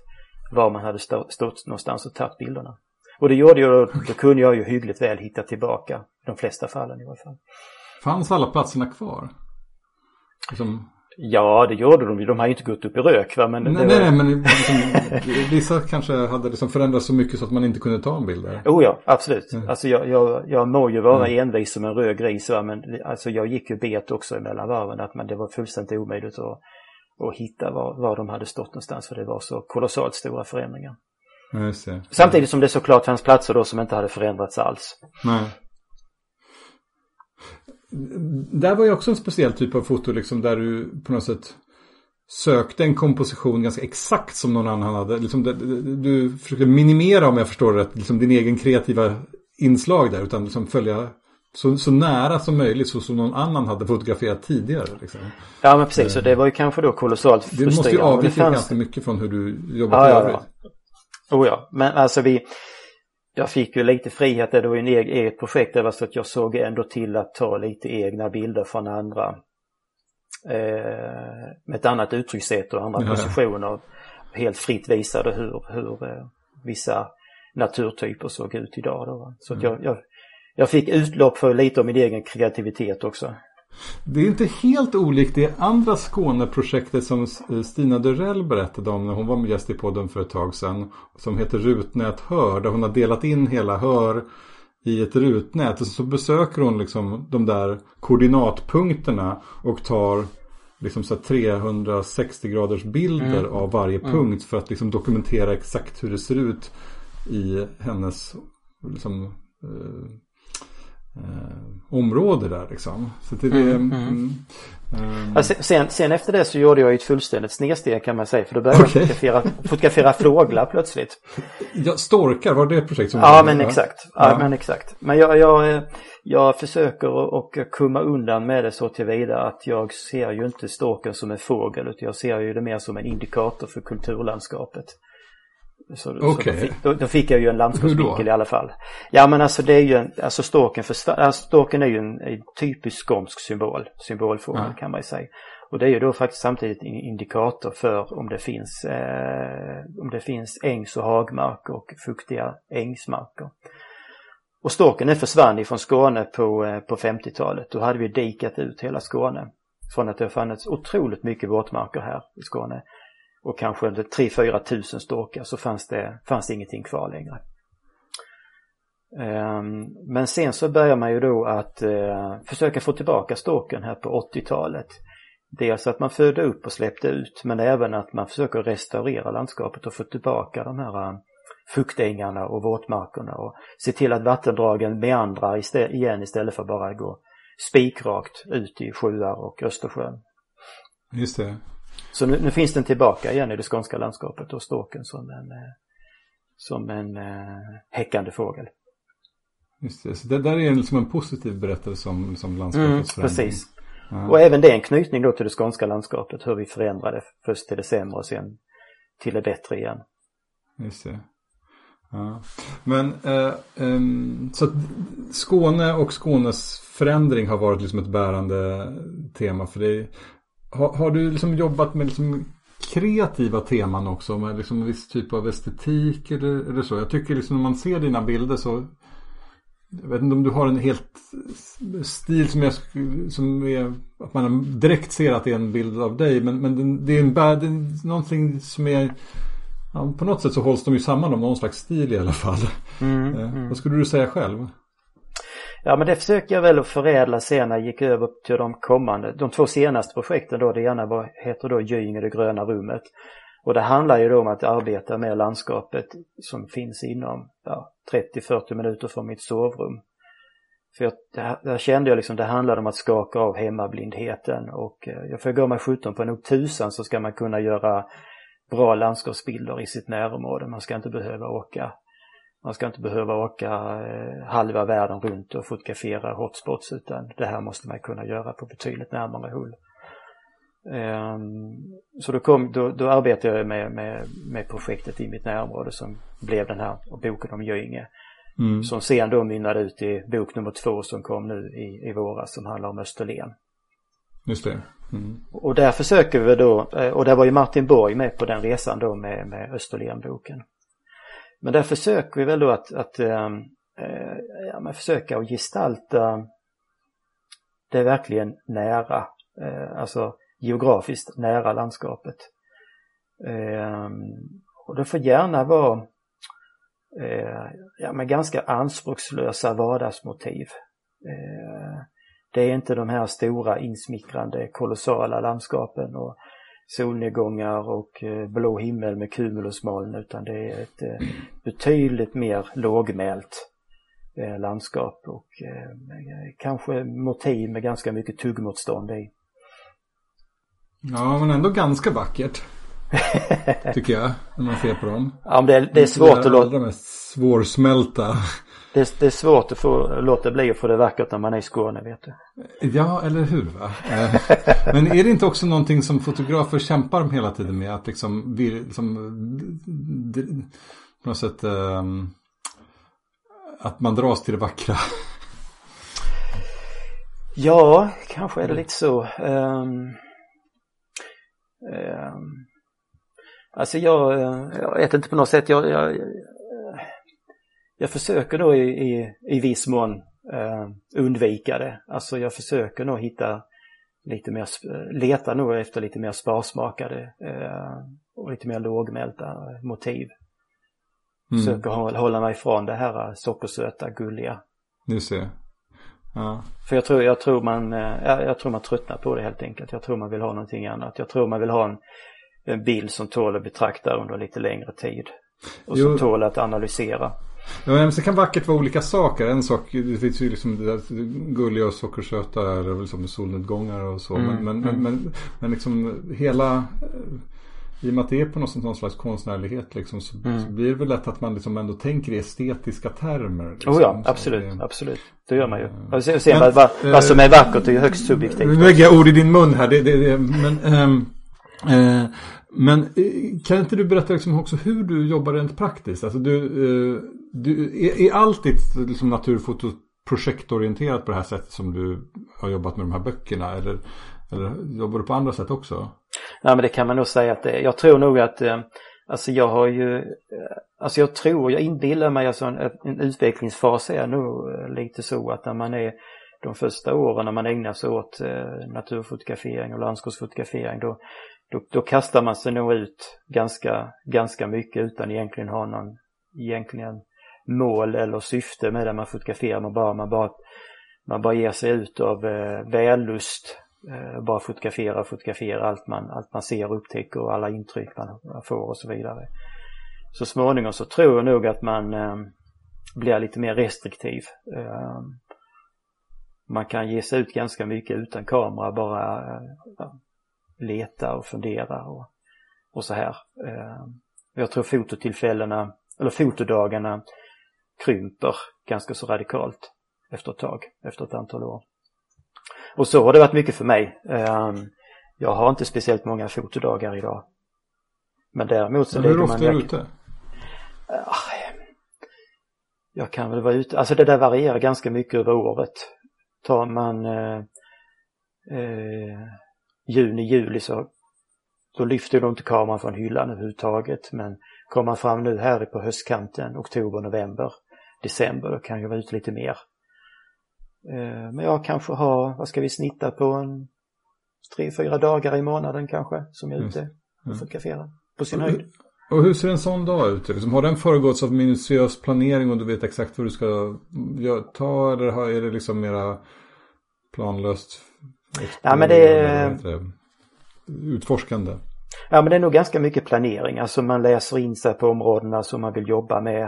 var man hade stå, stått någonstans och tagit bilderna. Och det gjorde ju, då kunde jag ju hyggligt väl hitta tillbaka, i de flesta fallen i alla fall. Fanns alla platserna kvar? Liksom... Ja, det gjorde de ju. De har ju inte gått upp i rök. Va? Men nej, var... nej, men liksom, *laughs* vissa kanske hade liksom förändrats så mycket så att man inte kunde ta en bild där. Oh ja, absolut. Mm. Alltså jag, jag, jag må ju vara mm. envis som en röd gris. Va? Men alltså, jag gick ju bet också mellan varven. Att man, det var fullständigt omöjligt att, att hitta var, var de hade stått någonstans. För det var så kolossalt stora förändringar. Samtidigt som det såklart fanns platser då som inte hade förändrats alls. Nej där var ju också en speciell typ av foto liksom där du på något sätt sökte en komposition ganska exakt som någon annan hade. Liksom, du försökte minimera om jag förstår det rätt, liksom din egen kreativa inslag där utan liksom följa så, så nära som möjligt så som någon annan hade fotograferat tidigare. Liksom. Ja men precis, så det var ju kanske då kolossalt frustrerande. Det måste ju avvika fanns... ganska mycket från hur du jobbat ja, i övrigt. Ja, ja. Oh ja, men alltså vi, jag fick ju lite frihet, det var ju en eget projekt, det var så att jag såg ändå till att ta lite egna bilder från andra eh, med ett annat uttryckssätt och andra ja. positioner. Helt fritt visade hur, hur eh, vissa naturtyper såg ut idag. Då. Så mm. jag, jag, jag fick utlopp för lite av min egen kreativitet också. Det är inte helt olikt det andra Skåneprojektet som Stina Durell berättade om när hon var med gäst i podden för ett tag sedan. Som heter Rutnät Hör. Där hon har delat in hela Hör i ett rutnät. Och så besöker hon liksom de där koordinatpunkterna och tar liksom så 360 graders bilder mm. av varje mm. punkt för att liksom dokumentera exakt hur det ser ut i hennes liksom, eh, eh, område där liksom. Så det, mm, mm. mm. Um... sen, sen, efter det så gjorde jag ett fullständigt snedsteg kan man säga för då började okay. jag fotografera, fotografera fåglar plötsligt. Ja, storkar, var det ett projekt som Ja men exakt. Ja, ja, men exakt. Men jag, jag, jag försöker och komma undan med det så tillvida att jag ser ju inte storken som en fågel utan jag ser ju det mer som en indikator för kulturlandskapet. Så, okay. så då, fick, då, då, fick, jag ju en landskapsvinkel i alla fall. Ja men alltså det är ju en, alltså storken, för, alltså, storken är ju en, en typisk skånsk symbol, symbolfågel ja. kan man ju säga. Och det är ju då faktiskt samtidigt en indikator för om det finns, eh, om det finns ängs och hagmark och fuktiga ängsmarker. Och storken den försvann ifrån Skåne på, eh, på 50-talet. Då hade vi dikat ut hela Skåne. Från att det fanns otroligt mycket våtmarker här i Skåne och kanske 3-4 tusen storkar så fanns det, fanns det ingenting kvar längre. Ehm, men sen så börjar man ju då att eh, försöka få tillbaka storken här på 80-talet. Dels att man födde upp och släppte ut men även att man försöker restaurera landskapet och få tillbaka de här eh, fuktängarna och våtmarkerna och se till att vattendragen meandrar igen istället för att bara gå spikrakt ut i sjöar och Östersjön. Just det. Så nu, nu, finns den tillbaka igen i det skånska landskapet och ståken som en, eh, som en eh, häckande fågel. Just det, så det där är liksom en positiv berättelse om liksom landskapets mm, Precis. Ja. Och även det är en knytning då till det skånska landskapet, hur vi förändrade först till det sämre och sen till det bättre igen. Just det. Ja. Men eh, eh, så att Skåne och Skånes förändring har varit liksom ett bärande tema för dig. Har, har du liksom jobbat med liksom kreativa teman också? Med liksom en viss typ av estetik eller, eller så? Jag tycker liksom när man ser dina bilder så jag vet inte om du har en helt stil som, jag, som är att man direkt ser att det är en bild av dig. Men, men det är en det är någonting som är ja, på något sätt så hålls de ju samman om någon slags stil i alla fall. Mm, eh, mm. Vad skulle du säga själv? Ja men det försöker jag väl att förädla sen när jag gick över till de kommande, de två senaste projekten då. Det ena var, heter då Gyinge det gröna rummet. Och det handlar ju då om att arbeta med landskapet som finns inom ja, 30-40 minuter från mitt sovrum. För jag, där kände jag liksom det handlade om att skaka av hemmablindheten och eh, jag får gå mig 17 på nog tusan så ska man kunna göra bra landskapsbilder i sitt närområde. Man ska inte behöva åka man ska inte behöva åka eh, halva världen runt och fotografera hotspots utan det här måste man kunna göra på betydligt närmare håll. Ehm, så då, kom, då, då arbetade jag med, med, med projektet i mitt närområde som blev den här boken om Göinge. Mm. Som sen då mynnade ut i bok nummer två som kom nu i, i våras som handlar om Österlen. Just det. Mm. Och där försöker vi då, eh, och där var ju Martin Borg med på den resan då med, med Österlen-boken. Men där försöker vi väl då att, att äh, ja, men försöka att gestalta det verkligen nära, äh, alltså geografiskt nära landskapet. Äh, och det får gärna vara eh, ja, men ganska anspråkslösa vardagsmotiv. Det är inte de här stora insmickrande kolossala landskapen och solnedgångar och eh, blå himmel med cumulusmoln utan det är ett eh, betydligt mer lågmält eh, landskap och kanske motiv med ganska mycket tuggmotstånd i. Ja men ändå ganska vackert. Tycker jag, när man ser på dem. Ja, men det, är, det är svårt att låta... De mest svårsmälta. Det, det, är svårt att få, låta bli att få det vackert när man är i Skåne, vet du. Ja, eller hur? Va? Eh, men är det inte också någonting som fotografer kämpar om hela tiden med? Att liksom, liksom på något sätt um, att man dras till det vackra. Ja, kanske är det lite så. Um, um, alltså jag, jag vet inte på något sätt, jag, jag jag försöker då i, i, i viss mån eh, undvika det. Alltså jag försöker nog hitta lite mer, leta nog efter lite mer sparsmakade eh, och lite mer lågmälta motiv. Mm. Försöker hålla mig ifrån det här sockersöta, gulliga Just det. Ja. För jag tror, jag, tror man, jag, jag tror man tröttnar på det helt enkelt. Jag tror man vill ha någonting annat. Jag tror man vill ha en, en bild som tål att betrakta under lite längre tid. Och som jo. tål att analysera. Ja, men det kan vackert vara olika saker. En sak, det finns ju liksom det gulliga och sockersöta som liksom solnedgångar och så. Mm, men, men, mm. men, men, liksom hela i och med att det är på något, någon slags konstnärlighet liksom, så, mm. så, blir det väl lätt att man liksom ändå tänker i estetiska termer. Liksom, oh ja, absolut, det, absolut. Det gör man ju. Och sen, sen men, vad, vad, som är vackert är ju högst subjektivt. Nu lägger jag ord i din mun här. Det, det, det men, ähm, äh, men eh, kan inte du berätta liksom också hur du jobbar rent praktiskt? Alltså du, eh, du, är, är allt ditt liksom, naturfoto projektorienterat på det här sättet som du har jobbat med de här böckerna? Eller, eller jobbar du på andra sätt också? Nej men det kan man nog säga att det är. Jag tror nog att eh, Alltså jag har ju, alltså jag tror, jag inbillar mig alltså en, en utvecklingsfas är nog lite så att när man är de första åren när man ägnar sig åt eh, naturfotografering och landskapsfotografering då, då, då, kastar man sig nog ut ganska, ganska mycket utan egentligen ha någon egentligen mål eller syfte med det man fotograferar. Man bara, man bara, man bara ger sig ut av eh, vällust Eh, bara fotografera och fotografera allt man, allt man ser och upptäcker och alla intryck man får och så vidare. Så småningom så tror jag nog att man eh, blir lite mer restriktiv. Eh, man kan ge sig ut ganska mycket utan kamera, bara eh, leta och fundera och, och så här. Eh, jag tror fototillfällena, eller fotodagarna krymper ganska så radikalt efter ett tag, efter ett antal år. Och så har det varit mycket för mig. Ehm, jag har inte speciellt många fotodagar idag. Men däremot så Men hur ofta är du ute? Ah, jag kan väl vara ute, alltså det där varierar ganska mycket över året. Tar man eh, eh, juni, juli så då lyfter de inte kameran från hyllan överhuvudtaget. Men kommer man fram nu här på höstkanten, oktober, november, december, då kan jag vara ute lite mer. Eh, men jag kanske har, vad ska vi snitta på, en tre, fyra dagar i månaden kanske som jag är ute och fotograferar på sin höjd. Och hur ser en sån dag ut? Liksom, har den föregåtts av minutiös planering och du vet exakt vad du ska ta eller är det liksom mera planlöst? Ja, men det är... Utforskande? Ja men det är nog ganska mycket planering, alltså man läser in sig på områdena som man vill jobba med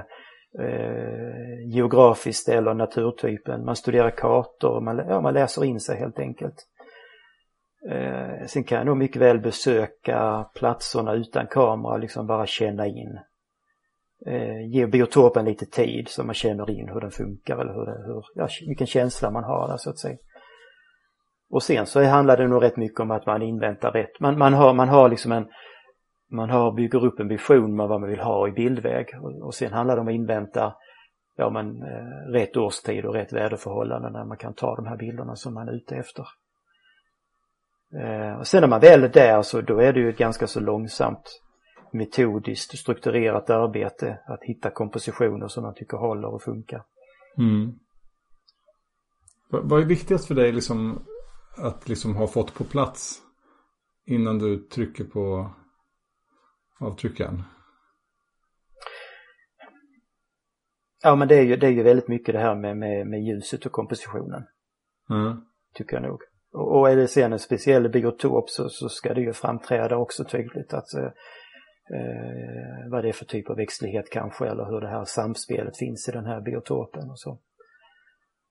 eh, geografiskt eller naturtypen. Man studerar kartor, man, ja, man läser in sig helt enkelt. Eh, sen kan jag nog mycket väl besöka platserna utan kamera, liksom bara känna in. Eh, ge biotopen lite tid så man känner in hur den funkar eller hur, det, hur ja, vilken känsla man har där så att säga. Och sen så handlar det nog rätt mycket om att man inväntar rätt, man, man, har, man har liksom en man har, bygger upp en vision med vad man vill ha i bildväg och, och sen handlar det om att invänta ja, men, eh, rätt årstid och rätt väderförhållanden när man kan ta de här bilderna som man är ute efter. Eh, och sen när man väl är där så då är det ju ett ganska så långsamt metodiskt strukturerat arbete att hitta kompositioner som man tycker håller och funkar. Mm. Vad är viktigast för dig liksom att liksom ha fått på plats innan du trycker på avtryckaren? Ja men det är ju, det är ju väldigt mycket det här med, med, med ljuset och kompositionen. Mm. Tycker jag nog. Och, är det sen en speciell biotop så, så ska det ju framträda också tydligt att eh, eh, vad det är för typ av växtlighet kanske eller hur det här samspelet finns i den här biotopen och så.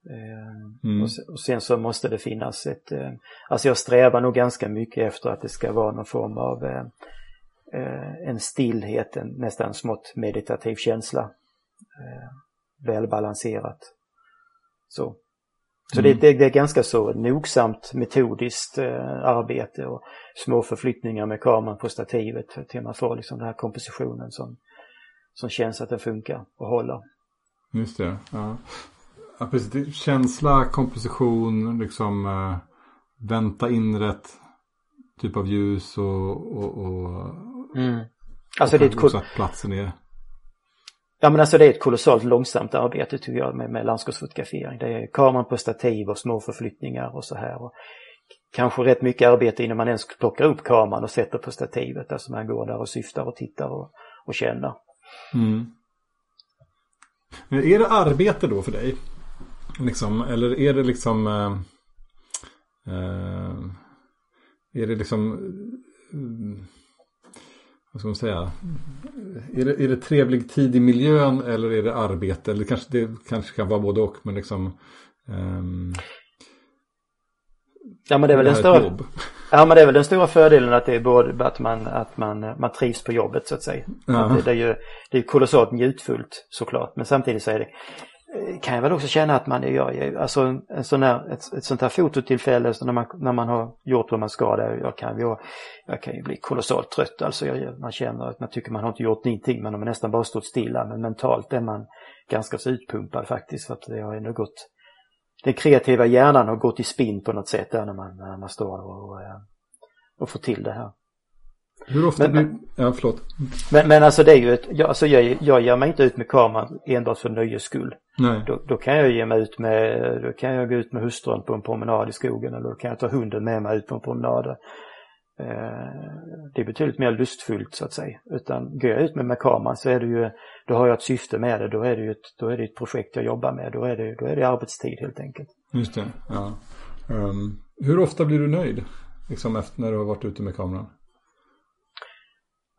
Eh, mm. och, och, sen så måste det finnas ett, eh, alltså jag strävar nog ganska mycket efter att det ska vara någon form av eh, en stillhet, en nästan smått meditativ känsla. Välbalanserat. Så, så mm. det, det, det, är ganska så nogsamt metodiskt eh, arbete och små förflyttningar med kameran på stativet till man får liksom den här kompositionen som, som känns att den funkar och håller. Just det, ja. ja precis. Känsla, komposition, liksom äh, vänta in rätt typ av ljus och, och, och, Mm. Alltså det är ett platsen är... Ja men alltså det är ett kolossalt långsamt arbete tycker jag med, med landskapsfotografering. Det är kameran på stativ och små förflyttningar och så här. Och kanske rätt mycket arbete innan man ens plockar upp kameran och sätter på stativet. Alltså man går där och syftar och tittar och, och känner. Mm. Är det arbete då för dig? liksom, eller är det liksom... Eh, eh, är det liksom... Eh, vad ska man säga? Är det, är det trevlig tid i miljön eller är det arbete? Eller kanske det kanske kan vara både och. Men liksom... Um, ja men det är väl den stora... Ja men det är väl den stora fördelen att det är både att man, att man, man trivs på jobbet så att säga. Ja. Att det, det, är ju det är kolossalt njutfullt såklart. Men samtidigt så är det kan jag väl också känna att man gör, alltså en sån här, ett, ett sånt här fototillfälle så när, man, när man har gjort vad man ska där, jag kan, jag, jag kan ju bli kolossalt trött alltså. Jag, man känner att man tycker man har inte gjort någonting, man har nästan bara stått stilla. Men mentalt är man ganska så utpumpad faktiskt för att det har ändå gått, den kreativa hjärnan har gått i spinn på något sätt där när man, när man står och, och, eh, och får till det här. Hur ofta men, blir... Ja, förlåt. Men, men alltså det är ju ett... Jag, alltså jag, jag ger mig inte ut med kameran enbart för nöjes skull. Nej. Då, då, kan jag ge mig ut med... Då kan jag gå ut med hustrun på en promenad i skogen eller då kan jag ta hunden med mig ut på en promenad. Eh, det är betydligt mer lustfullt så att säga. Utan går jag ut med, med kameran så är det ju... Då har jag ett syfte med det. Då är det ju ett, då är det ett projekt jag jobbar med. Då är det, då är det arbetstid helt enkelt. Just det, ja. Um, hur ofta blir du nöjd? Liksom efter när du har varit ute med kameran?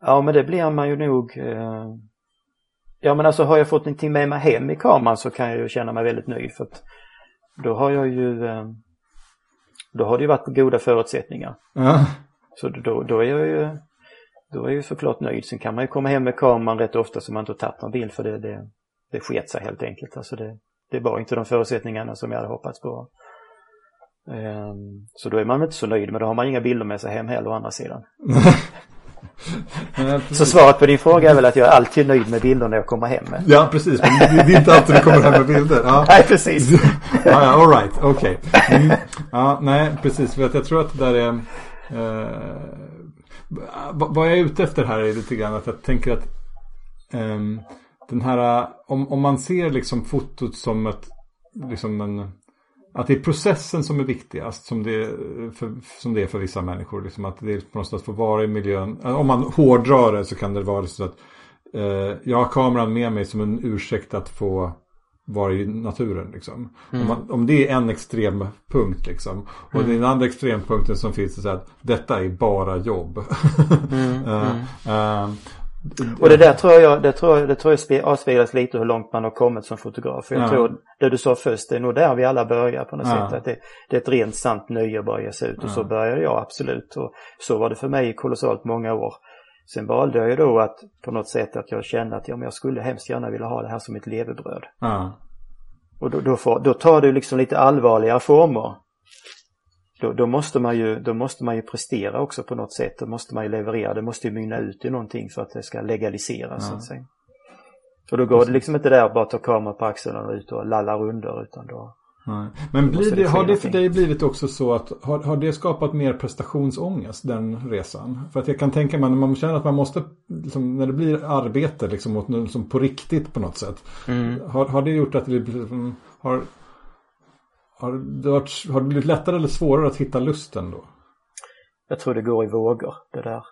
Ja men det blir man ju nog. Eh... Ja men alltså har jag fått någonting med mig hem i kameran så kan jag ju känna mig väldigt nöjd för att då har jag ju eh... då har det ju varit goda förutsättningar. Ja. Så då, då är jag ju då är jag ju såklart nöjd. Sen kan man ju komma hem med kameran rätt ofta så man inte tagit någon bild för det, det, det sket sig helt enkelt. Alltså det, det var inte de förutsättningarna som jag hade hoppats på. Um, så då är man inte så nöjd men då har man inga bilder med sig hem heller å andra sidan. *laughs* *laughs* Så svaret på din fråga är väl att jag är alltid nöjd med bilder när jag kommer hem. Med. Ja, precis. Men det är inte alltid du kommer hem med bilder. Ja. Nej, precis. *laughs* ja, ja, all right, okej. Okay. Mm. Ja, nej, precis. För att jag tror att det där är... Eh, vad jag är ute efter här är lite grann att jag tänker att eh, den här... Om, om man ser liksom fotot som ett... Liksom en att det är processen som är viktigast som det, för, som det är för vissa människor. Liksom att det är på något sätt får vara i miljön. Om man hårdrar det så kan det vara så att eh, jag har kameran med mig som en ursäkt att få vara i naturen. Liksom. Mm. Om, man, om, det är en extrempunkt liksom. Och mm. den andra extrempunkten som finns är att detta är bara jobb. mm. uh, *laughs* uh, och det där tror jag, det tror jag, det tror jag avspeglas lite hur långt man har kommit som fotograf. Jag ja. tror, det du sa först, det är nog där vi alla börjar på något ja. sätt. Att det, det, är ett rent sant nöje att bara ge sig ut. Och så började jag absolut. Och så var det för mig i kolossalt många år. Sen valde jag ju då att på något sätt att jag kände att ja, men jag skulle hemskt gärna vilja ha det här som ett levebröd. Och då, då, får, då tar det liksom lite allvarligare former då, då, måste man ju, då måste man ju prestera också på något sätt. Då måste man ju leverera. Det måste ju mynna ut i någonting för att det ska legaliseras. Ja. Så att säga. Och då går det liksom inte där bara ta kameran på axeln och ut och lalla runder utan då Nej. Men blir det, har det för dig blivit också så att har, har det skapat mer prestationsångest den resan? För att jag kan tänka mig när man känner att man måste, liksom, när det blir arbete liksom, liksom på riktigt på något sätt. Mm. Har, har det gjort att det liksom, har, har det, varit, har det blivit lättare eller svårare att hitta lusten då? Jag tror det går i vågor det där.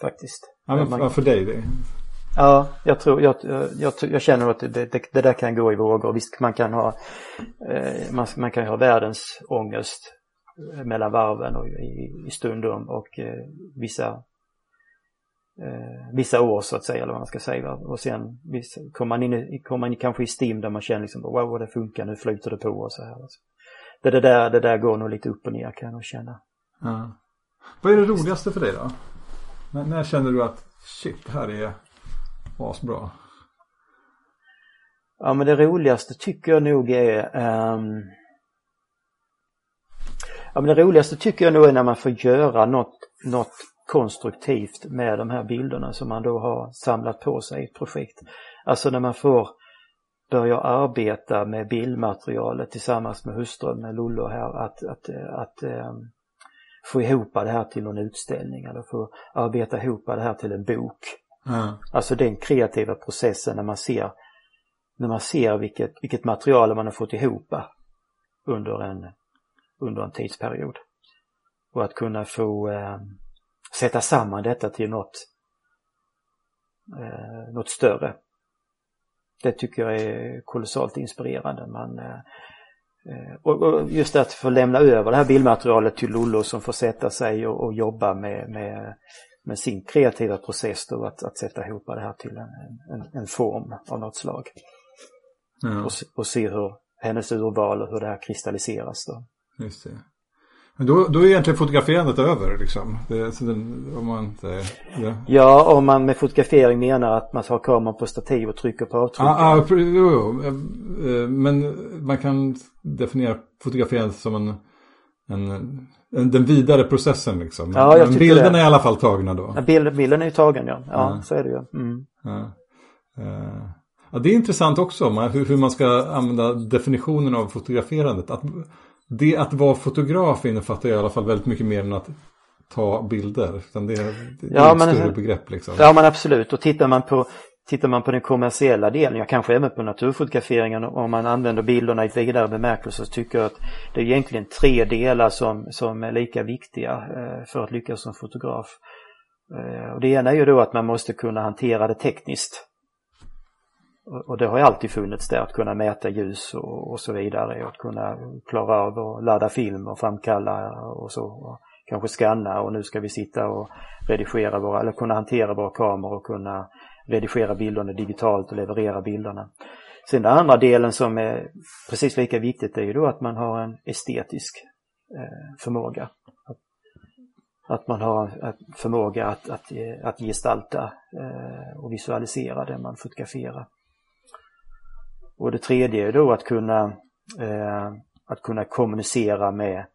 Faktiskt. Ja, men man... för dig det? Ja, jag tror, jag, jag, jag känner att det, det, det, där kan gå i vågor. Visst, man kan ha, eh, man, man kan ha världens ångest mellan varven och i, i stundom och eh, vissa eh, vissa år så att säga eller vad man ska säga. Och sen kommer man, in, kommer man kanske i STIM där man känner liksom wow det funkar, nu flyter det på och så här. Alltså. Det, det, där, det där går nog lite upp och ner kan jag nog känna. Ja. Vad är det roligaste för dig då? När, när känner du att shit, det här är asbra? Ja men det roligaste tycker jag nog är um... Ja men det roligaste tycker jag nog är när man får göra något, något konstruktivt med de här bilderna som man då har samlat på sig i ett projekt. Alltså när man får börja arbeta med bildmaterialet tillsammans med hustrun, med Lollo här, att, att, att ähm, få ihop det här till någon utställning eller få arbeta ihop det här till en bok. Mm. Alltså den kreativa processen när man ser när man ser vilket, vilket material man har fått ihop under en, under en tidsperiod. Och att kunna få eh, sätta samman detta till något, eh, något större. det tycker jag är kolossalt inspirerande. Man, och just att få lämna över det här bildmaterialet till Lollo som får sätta sig och, och jobba med, med, med, sin kreativa process då att, att sätta ihop det här till en, en, en form av något slag. Ja. Och, och se hur hennes urval och hur det här kristalliseras då. Just det. Men då, då är egentligen fotograferandet över liksom? Det, den, om man inte, ja. ja, om man med fotografering menar att man tar kameran på stativ och trycker på avtryckaren. Ah, ah, jo, jo. Eh, men man kan definiera fotograferandet som en, en, en, den vidare processen liksom. Ja, jag Men bilden det. är i alla fall tagna då. Ja, bild, bilden är ju tagen ja. Ja, ja. så är det ju. Mm. Ja. Uh, ja, det är intressant också hur, hur man ska använda definitionen av fotograferandet. Att, det att vara fotograf innefattar i alla fall väldigt mycket mer än att ta bilder. Utan det, är, det ja, är ett men, större begrepp liksom. Ja men absolut och tittar man på Tittar man på den kommersiella delen, ja kanske även på naturfotograferingen om man använder bilderna i vidare bemärkelse så tycker jag att det är egentligen tre delar som, som är lika viktiga eh, för att lyckas som fotograf. Eh, och det ena är ju då att man måste kunna hantera det tekniskt. Och det har ju alltid funnits där, att kunna mäta ljus och, och så vidare och att kunna klara av att ladda film och framkalla och så. Och kanske skanna och nu ska vi sitta och redigera våra, eller kunna hantera våra kameror och kunna redigera bilderna digitalt och leverera bilderna. Sen den andra delen som är precis lika viktigt är ju då att man har en estetisk eh, förmåga. Att, man har en förmåga att, att, att gestalta eh, och visualisera det man fotograferar. Och det tredje är då att kunna, eh, att kunna kommunicera med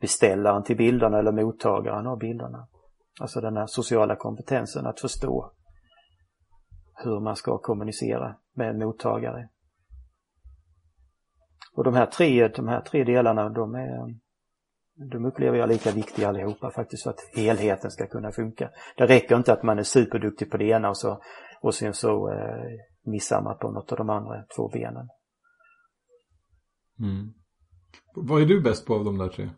beställaren till bilderna eller mottagaren av bilderna. Alltså den här sociala kompetensen att förstå hur man ska kommunicera med en mottagare. Och de här tre, de här tre delarna de, är, de upplever jag lika viktiga allihopa faktiskt för att helheten ska kunna funka. Det räcker inte att man är superduktig på det ena och, så, och sen så eh, missar man på något av de andra två benen. Mm. Vad är du bäst på av de där tre?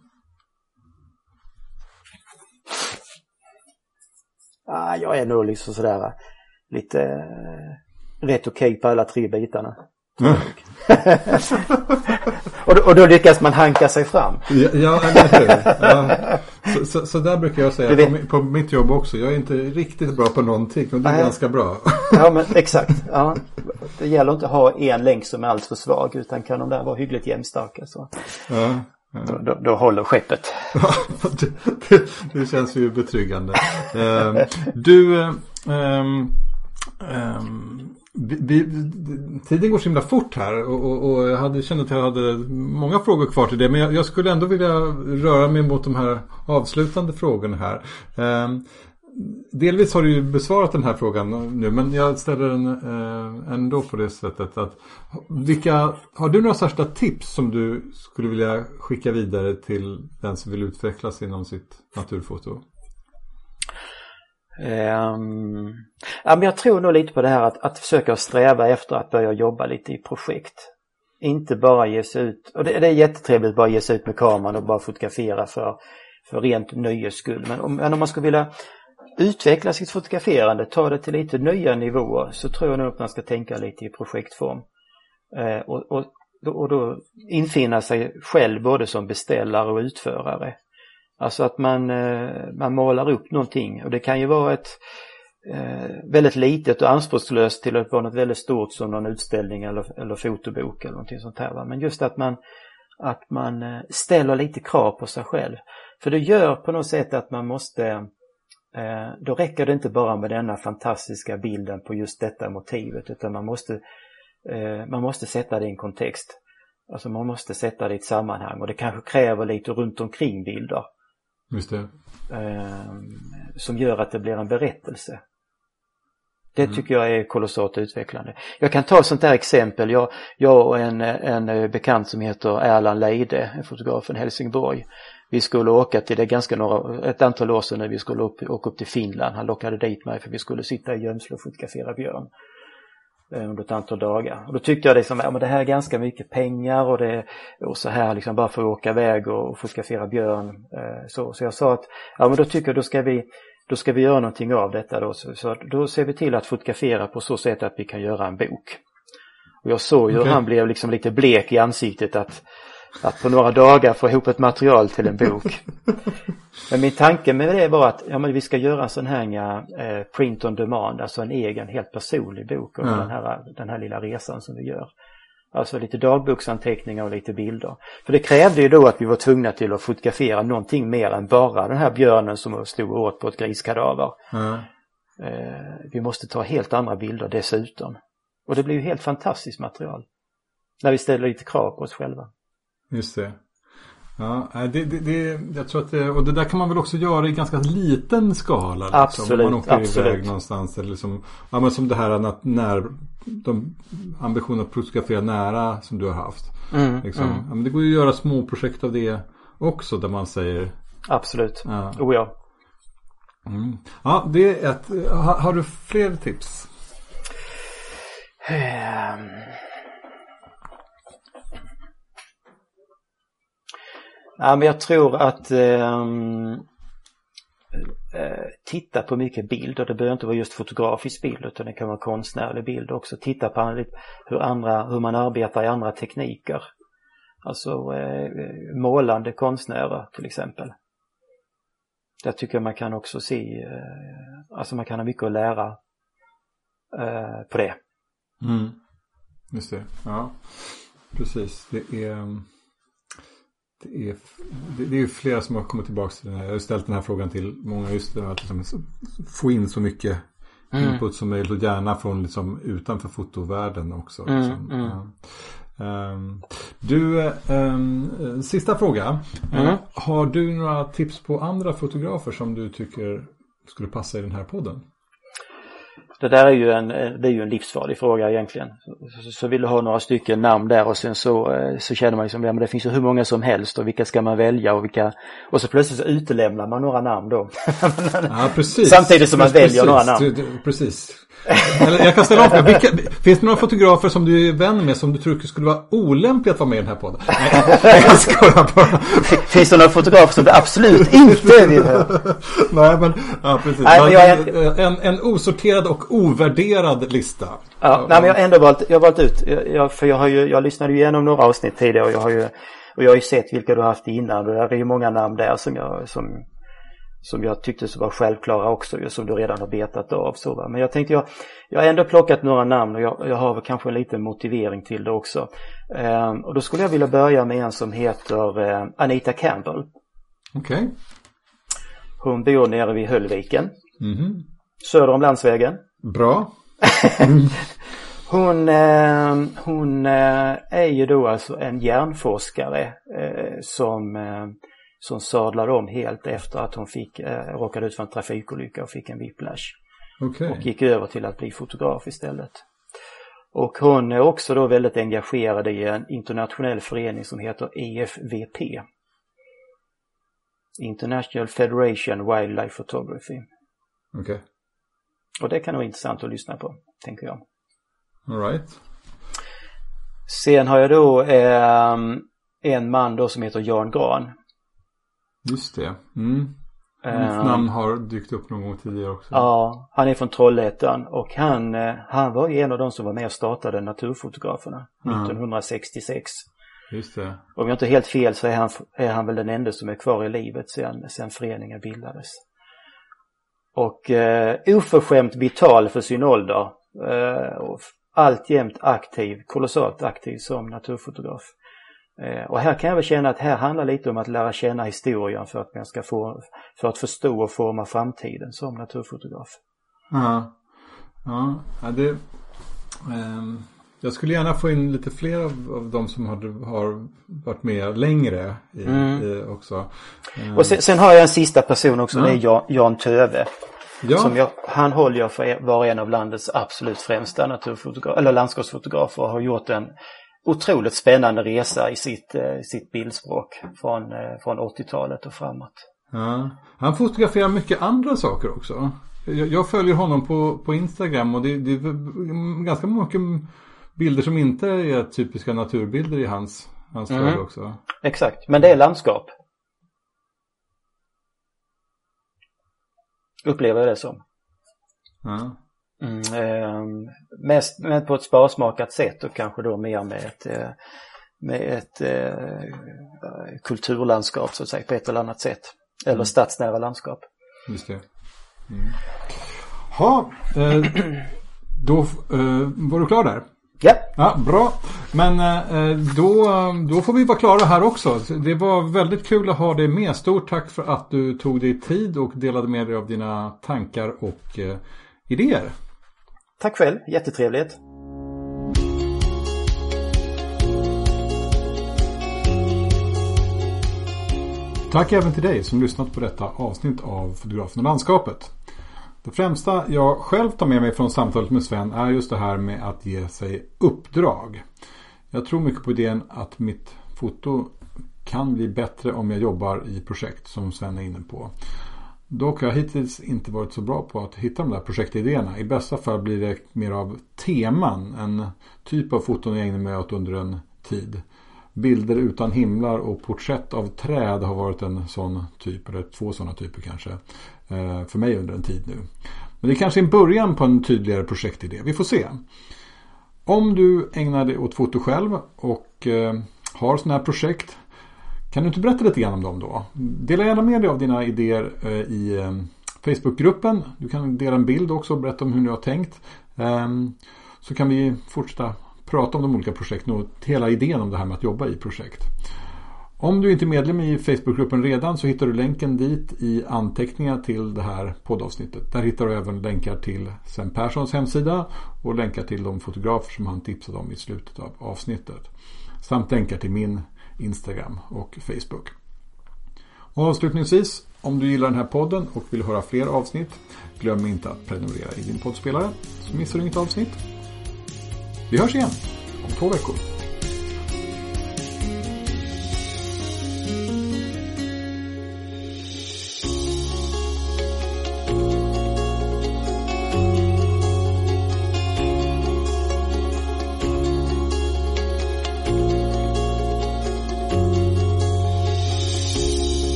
Ah, jag är nog liksom sådär lite eh, rätt okej okay på alla tre bitarna. *laughs* *laughs* och, då, och då lyckas man hanka sig fram. Ja, ja. Ja. Så, så, så, där brukar jag säga på, på, mitt jobb också. Jag är inte riktigt bra på någonting men det är Nej. ganska bra. ja men exakt. Ja. Det gäller inte att ha en länk som är alltför svag utan kan de där vara hyggligt jämnstarka så. Ja. Ja. Då, då, då, håller skeppet. det, det, det, känns ju betryggande. Uh, du, um, Um, vi, tiden går så himla fort här och, och, och, jag hade, kände att jag hade många frågor kvar till det. Men jag, jag, skulle ändå vilja röra mig mot de här avslutande frågorna här. Eh, delvis har du ju besvarat den här frågan nu men jag ställer den eh, ändå på det sättet att vilka, har du några särskilda tips som du skulle vilja skicka vidare till den som vill utvecklas inom sitt naturfoto? Um, ja, men jag tror nog lite på det här att, att försöka sträva efter att börja jobba lite i projekt. Inte bara ge sig ut, och det, det är jättetrevligt att bara ge sig ut med kameran och bara fotografera för, för rent nöjes skull. Men om, men om man skulle vilja utveckla sitt fotograferande, ta det till lite nya nivåer så tror jag nog att man ska tänka lite i projektform. Eh, och, och, och då infinna sig själv både som beställare och utförare. Alltså att man, eh, man målar upp någonting och det kan ju vara ett eh, väldigt litet och anspråkslöst till att vara något väldigt stort som någon utställning eller, eller fotobok eller någonting sånt här. Va? Men just att man, att man eh, ställer lite krav på sig själv. För det gör på något sätt att man måste då räcker det inte bara med denna fantastiska bilden på just detta motivet utan man måste, man måste sätta det i en kontext. Alltså man måste sätta det i ett sammanhang och det kanske kräver lite runt omkring bilder. Just det. Eh, som gör att det blir en berättelse. Det mm. tycker jag är kolossalt utvecklande. Jag kan ta ett sånt där exempel. Jag, jag och en, en bekant som heter Erland Leide, en fotograf från Helsingborg. Vi skulle åka till, det ganska några, ett antal år sedan när vi skulle upp, åka upp till Finland. Han lockade dit mig för vi skulle sitta i gömsle och fotografera björn. Eh, under ett antal dagar. Och då tyckte jag liksom, ja men det här är ganska mycket pengar och det och så här liksom bara för att åka iväg och fotografera björn. Eh, så, så jag sa att, ja men då tycker jag då ska vi då ska vi göra någonting av detta då. Så, så då ser vi till att fotografera på så sätt att vi kan göra en bok. Och jag såg ju Okej. hur han blev liksom lite blek i ansiktet att, att på några dagar få ihop ett material till en bok. men min tanke med det var att ja, men vi ska göra en sån här eh, print on demand, alltså en egen helt personlig bok om Ja. den, här, den här lilla resan som vi gör. Alltså lite dagboksanteckningar och lite bilder. För det krävde ju då att vi var tvungna till att fotografera någonting mer än bara den här björnen som stod och åt på ett griskadaver. Ja. Eh, vi måste ta helt andra bilder dessutom. Och det blir ju helt fantastiskt material. När vi ställer lite krav på oss själva. Just det. Ja, det, det, det, jag tror att det, och det där kan man väl också göra i ganska liten skala. Liksom, Absolut, Om man åker absolut. iväg någonstans. Eller liksom, ja, men som det här att när, de ambitioner att fotografera nära som du har haft. Mm, Liksom. mm, Ja, men det går ju att göra små projekt av det också där man säger absolut. ja. Oh ja. Mm. Ja, det är ett. Har, har du fler tips? Ehm. Ja, men jag tror att ehm, eh, titta på mycket bild och det behöver inte vara just fotografisk bild utan det kan vara konstnärlig bild också. Titta på hur, andra, hur man arbetar i andra tekniker. Alltså eh, målande konstnärer till exempel. Där tycker jag man kan också se, eh, alltså man kan ha mycket att lära eh, på det. Mm. Just det, ja. Precis, det är ehm, det är, det är flera som har kommit tillbaka till den här. Jag har ställt den här frågan till många just det, att liksom få in så mycket Mm. input som möjligt och gärna från liksom utanför fotovärlden också. Mm, liksom. mm. Ehm, du, ehm, sista fråga. Mm. Eh, Har du några tips på andra fotografer som du tycker skulle passa i den här podden? Det där är ju en, eh, det är ju en livsfarlig fråga egentligen. Så, så vill du ha några stycken namn där och sen så, eh, så känner man ju som, ja men det finns ju hur många som helst och vilka ska man välja och vilka, och så plötsligt så utelämnar man några namn då. *laughs* Ja, precis. Samtidigt som man väljer några namn. Precis. Eller jag kan ställa om. Vilka, finns det några fotografer som du är vän med som du tror skulle vara olämpliga att vara med i den här podden? Nej, *laughs* jag skojar bara. Finns det några fotografer som du absolut *laughs* inte vill ha? Nej, men, ja, precis. Nej, men jag en, en osorterad och ovärderad lista. Ja, nej, men jag har ändå valt, jag har valt ut, jag, för jag har ju, jag lyssnade ju igenom några avsnitt tidigare och jag har ju, och jag har ju sett vilka du har haft innan och där är ju många namn där som jag, som, som jag tyckte så var självklara också som du redan har betat av så va. Men jag tänkte jag, jag har ändå plockat några namn och jag, jag har väl kanske en liten motivering till det också. Ehm, och då skulle jag vilja börja med en som heter eh, Anita Campbell. Okej. Hon bor nere vid Höllviken, Mhm. söder om landsvägen. Bra. *laughs* Hon, eh, hon eh, är ju då alltså en hjärnforskare eh, som, eh, som sadlade om helt efter att hon fick, eh, råkade ut för en trafikolycka och fick en whiplash. Okej. Och gick över till att bli fotograf istället. Och hon är också då väldigt engagerad i en internationell förening som heter EFVP. International Federation Wildlife Photography. Okej. Och det kan vara intressant att lyssna på, tänker jag. All right. Sen har jag då eh, en man då som heter Jan Gran. Just det. Mm. Hans Eh, namn har dykt upp någon gång tidigare också. Ja, han är från Trollhättan och han, eh, han var en av de som var med och startade Naturfotograferna Ja. 1966. Just det. Om jag inte är helt fel så är han, är han väl den enda som är kvar i livet sedan, sedan föreningen bildades. Och eh, oförskämt vital för sin ålder eh, och alltjämt aktiv, kolossalt aktiv som naturfotograf. Eh, och här kan jag väl känna att här handlar lite om att lära känna historien för att man ska få, för att förstå och forma framtiden som naturfotograf. Ja. Ja, ja det... ehm, jag skulle gärna få in lite fler av, av de som har, har varit med längre i, Mm. i också. Ehm, Och sen, sen har jag en sista person också, det är Jan, Jan Töve. ja, Som jag, han håller jag för vara en av landets absolut främsta naturfotograf, eller landskapsfotografer och har gjort en otroligt spännande resa i sitt, eh, sitt bildspråk från, eh, från 80-talet och framåt. ja. Han fotograferar mycket andra saker också. Jag, jag följer honom på, på Instagram och det, det är ganska mycket bilder som inte är typiska naturbilder i hans, hans Mm. också. Exakt, men det är landskap. Upplever jag det som. Ja. Mm, eh, mest med på ett sparsmakat sätt och kanske då mer med ett, eh, med ett eh, kulturlandskap så att säga på ett eller annat sätt. Eller mm. stadsnära landskap. Just det. Mm. Ha, eh, då eh, var du klar där? Ja. ja bra. Men eh, då, då får vi vara klara här också. Det var väldigt kul att ha dig med. Stort tack för att du tog dig tid och delade med dig av dina tankar och eh, idéer. Tack själv, jättetrevligt. Tack även till dig som lyssnat på detta avsnitt av Fotografen och landskapet. Det främsta jag själv tar med mig från samtalet med Sven är just det här med att ge sig uppdrag. Jag tror mycket på idén att mitt foto kan bli bättre om jag jobbar i projekt som Sven är inne på. Dock har jag hittills inte varit så bra på att hitta de där projektidéerna. I bästa fall blir det mer av teman, en typ av foton jag ägnar mig åt under en tid. Bilder utan himlar och porträtt av träd har varit en sån typ, eller två sådana typer kanske, eh, för mig under en tid nu. Men det är kanske en början på en tydligare projektidé. Vi får se. Om du ägnar dig åt foto själv och eh, har sådana här projekt kan du inte berätta lite grann om dem då? Dela gärna med dig av dina idéer eh, i eh, Facebookgruppen. Du kan dela en bild också och berätta om hur ni har tänkt. Ehm, så kan vi fortsätta prata om de olika projekten och hela idén om det här med att jobba i projekt. Om du inte är medlem i Facebookgruppen redan så hittar du länken dit i anteckningar till det här poddavsnittet. Där hittar du även länkar till Sven Perssons hemsida och länkar till de fotografer som han tipsade om i slutet av avsnittet. Samt länkar till min Instagram och Facebook. Och avslutningsvis, om du gillar den här podden och vill höra fler avsnitt, glöm inte att prenumerera i din poddspelare så missar du inget avsnitt. Vi hörs igen om två veckor.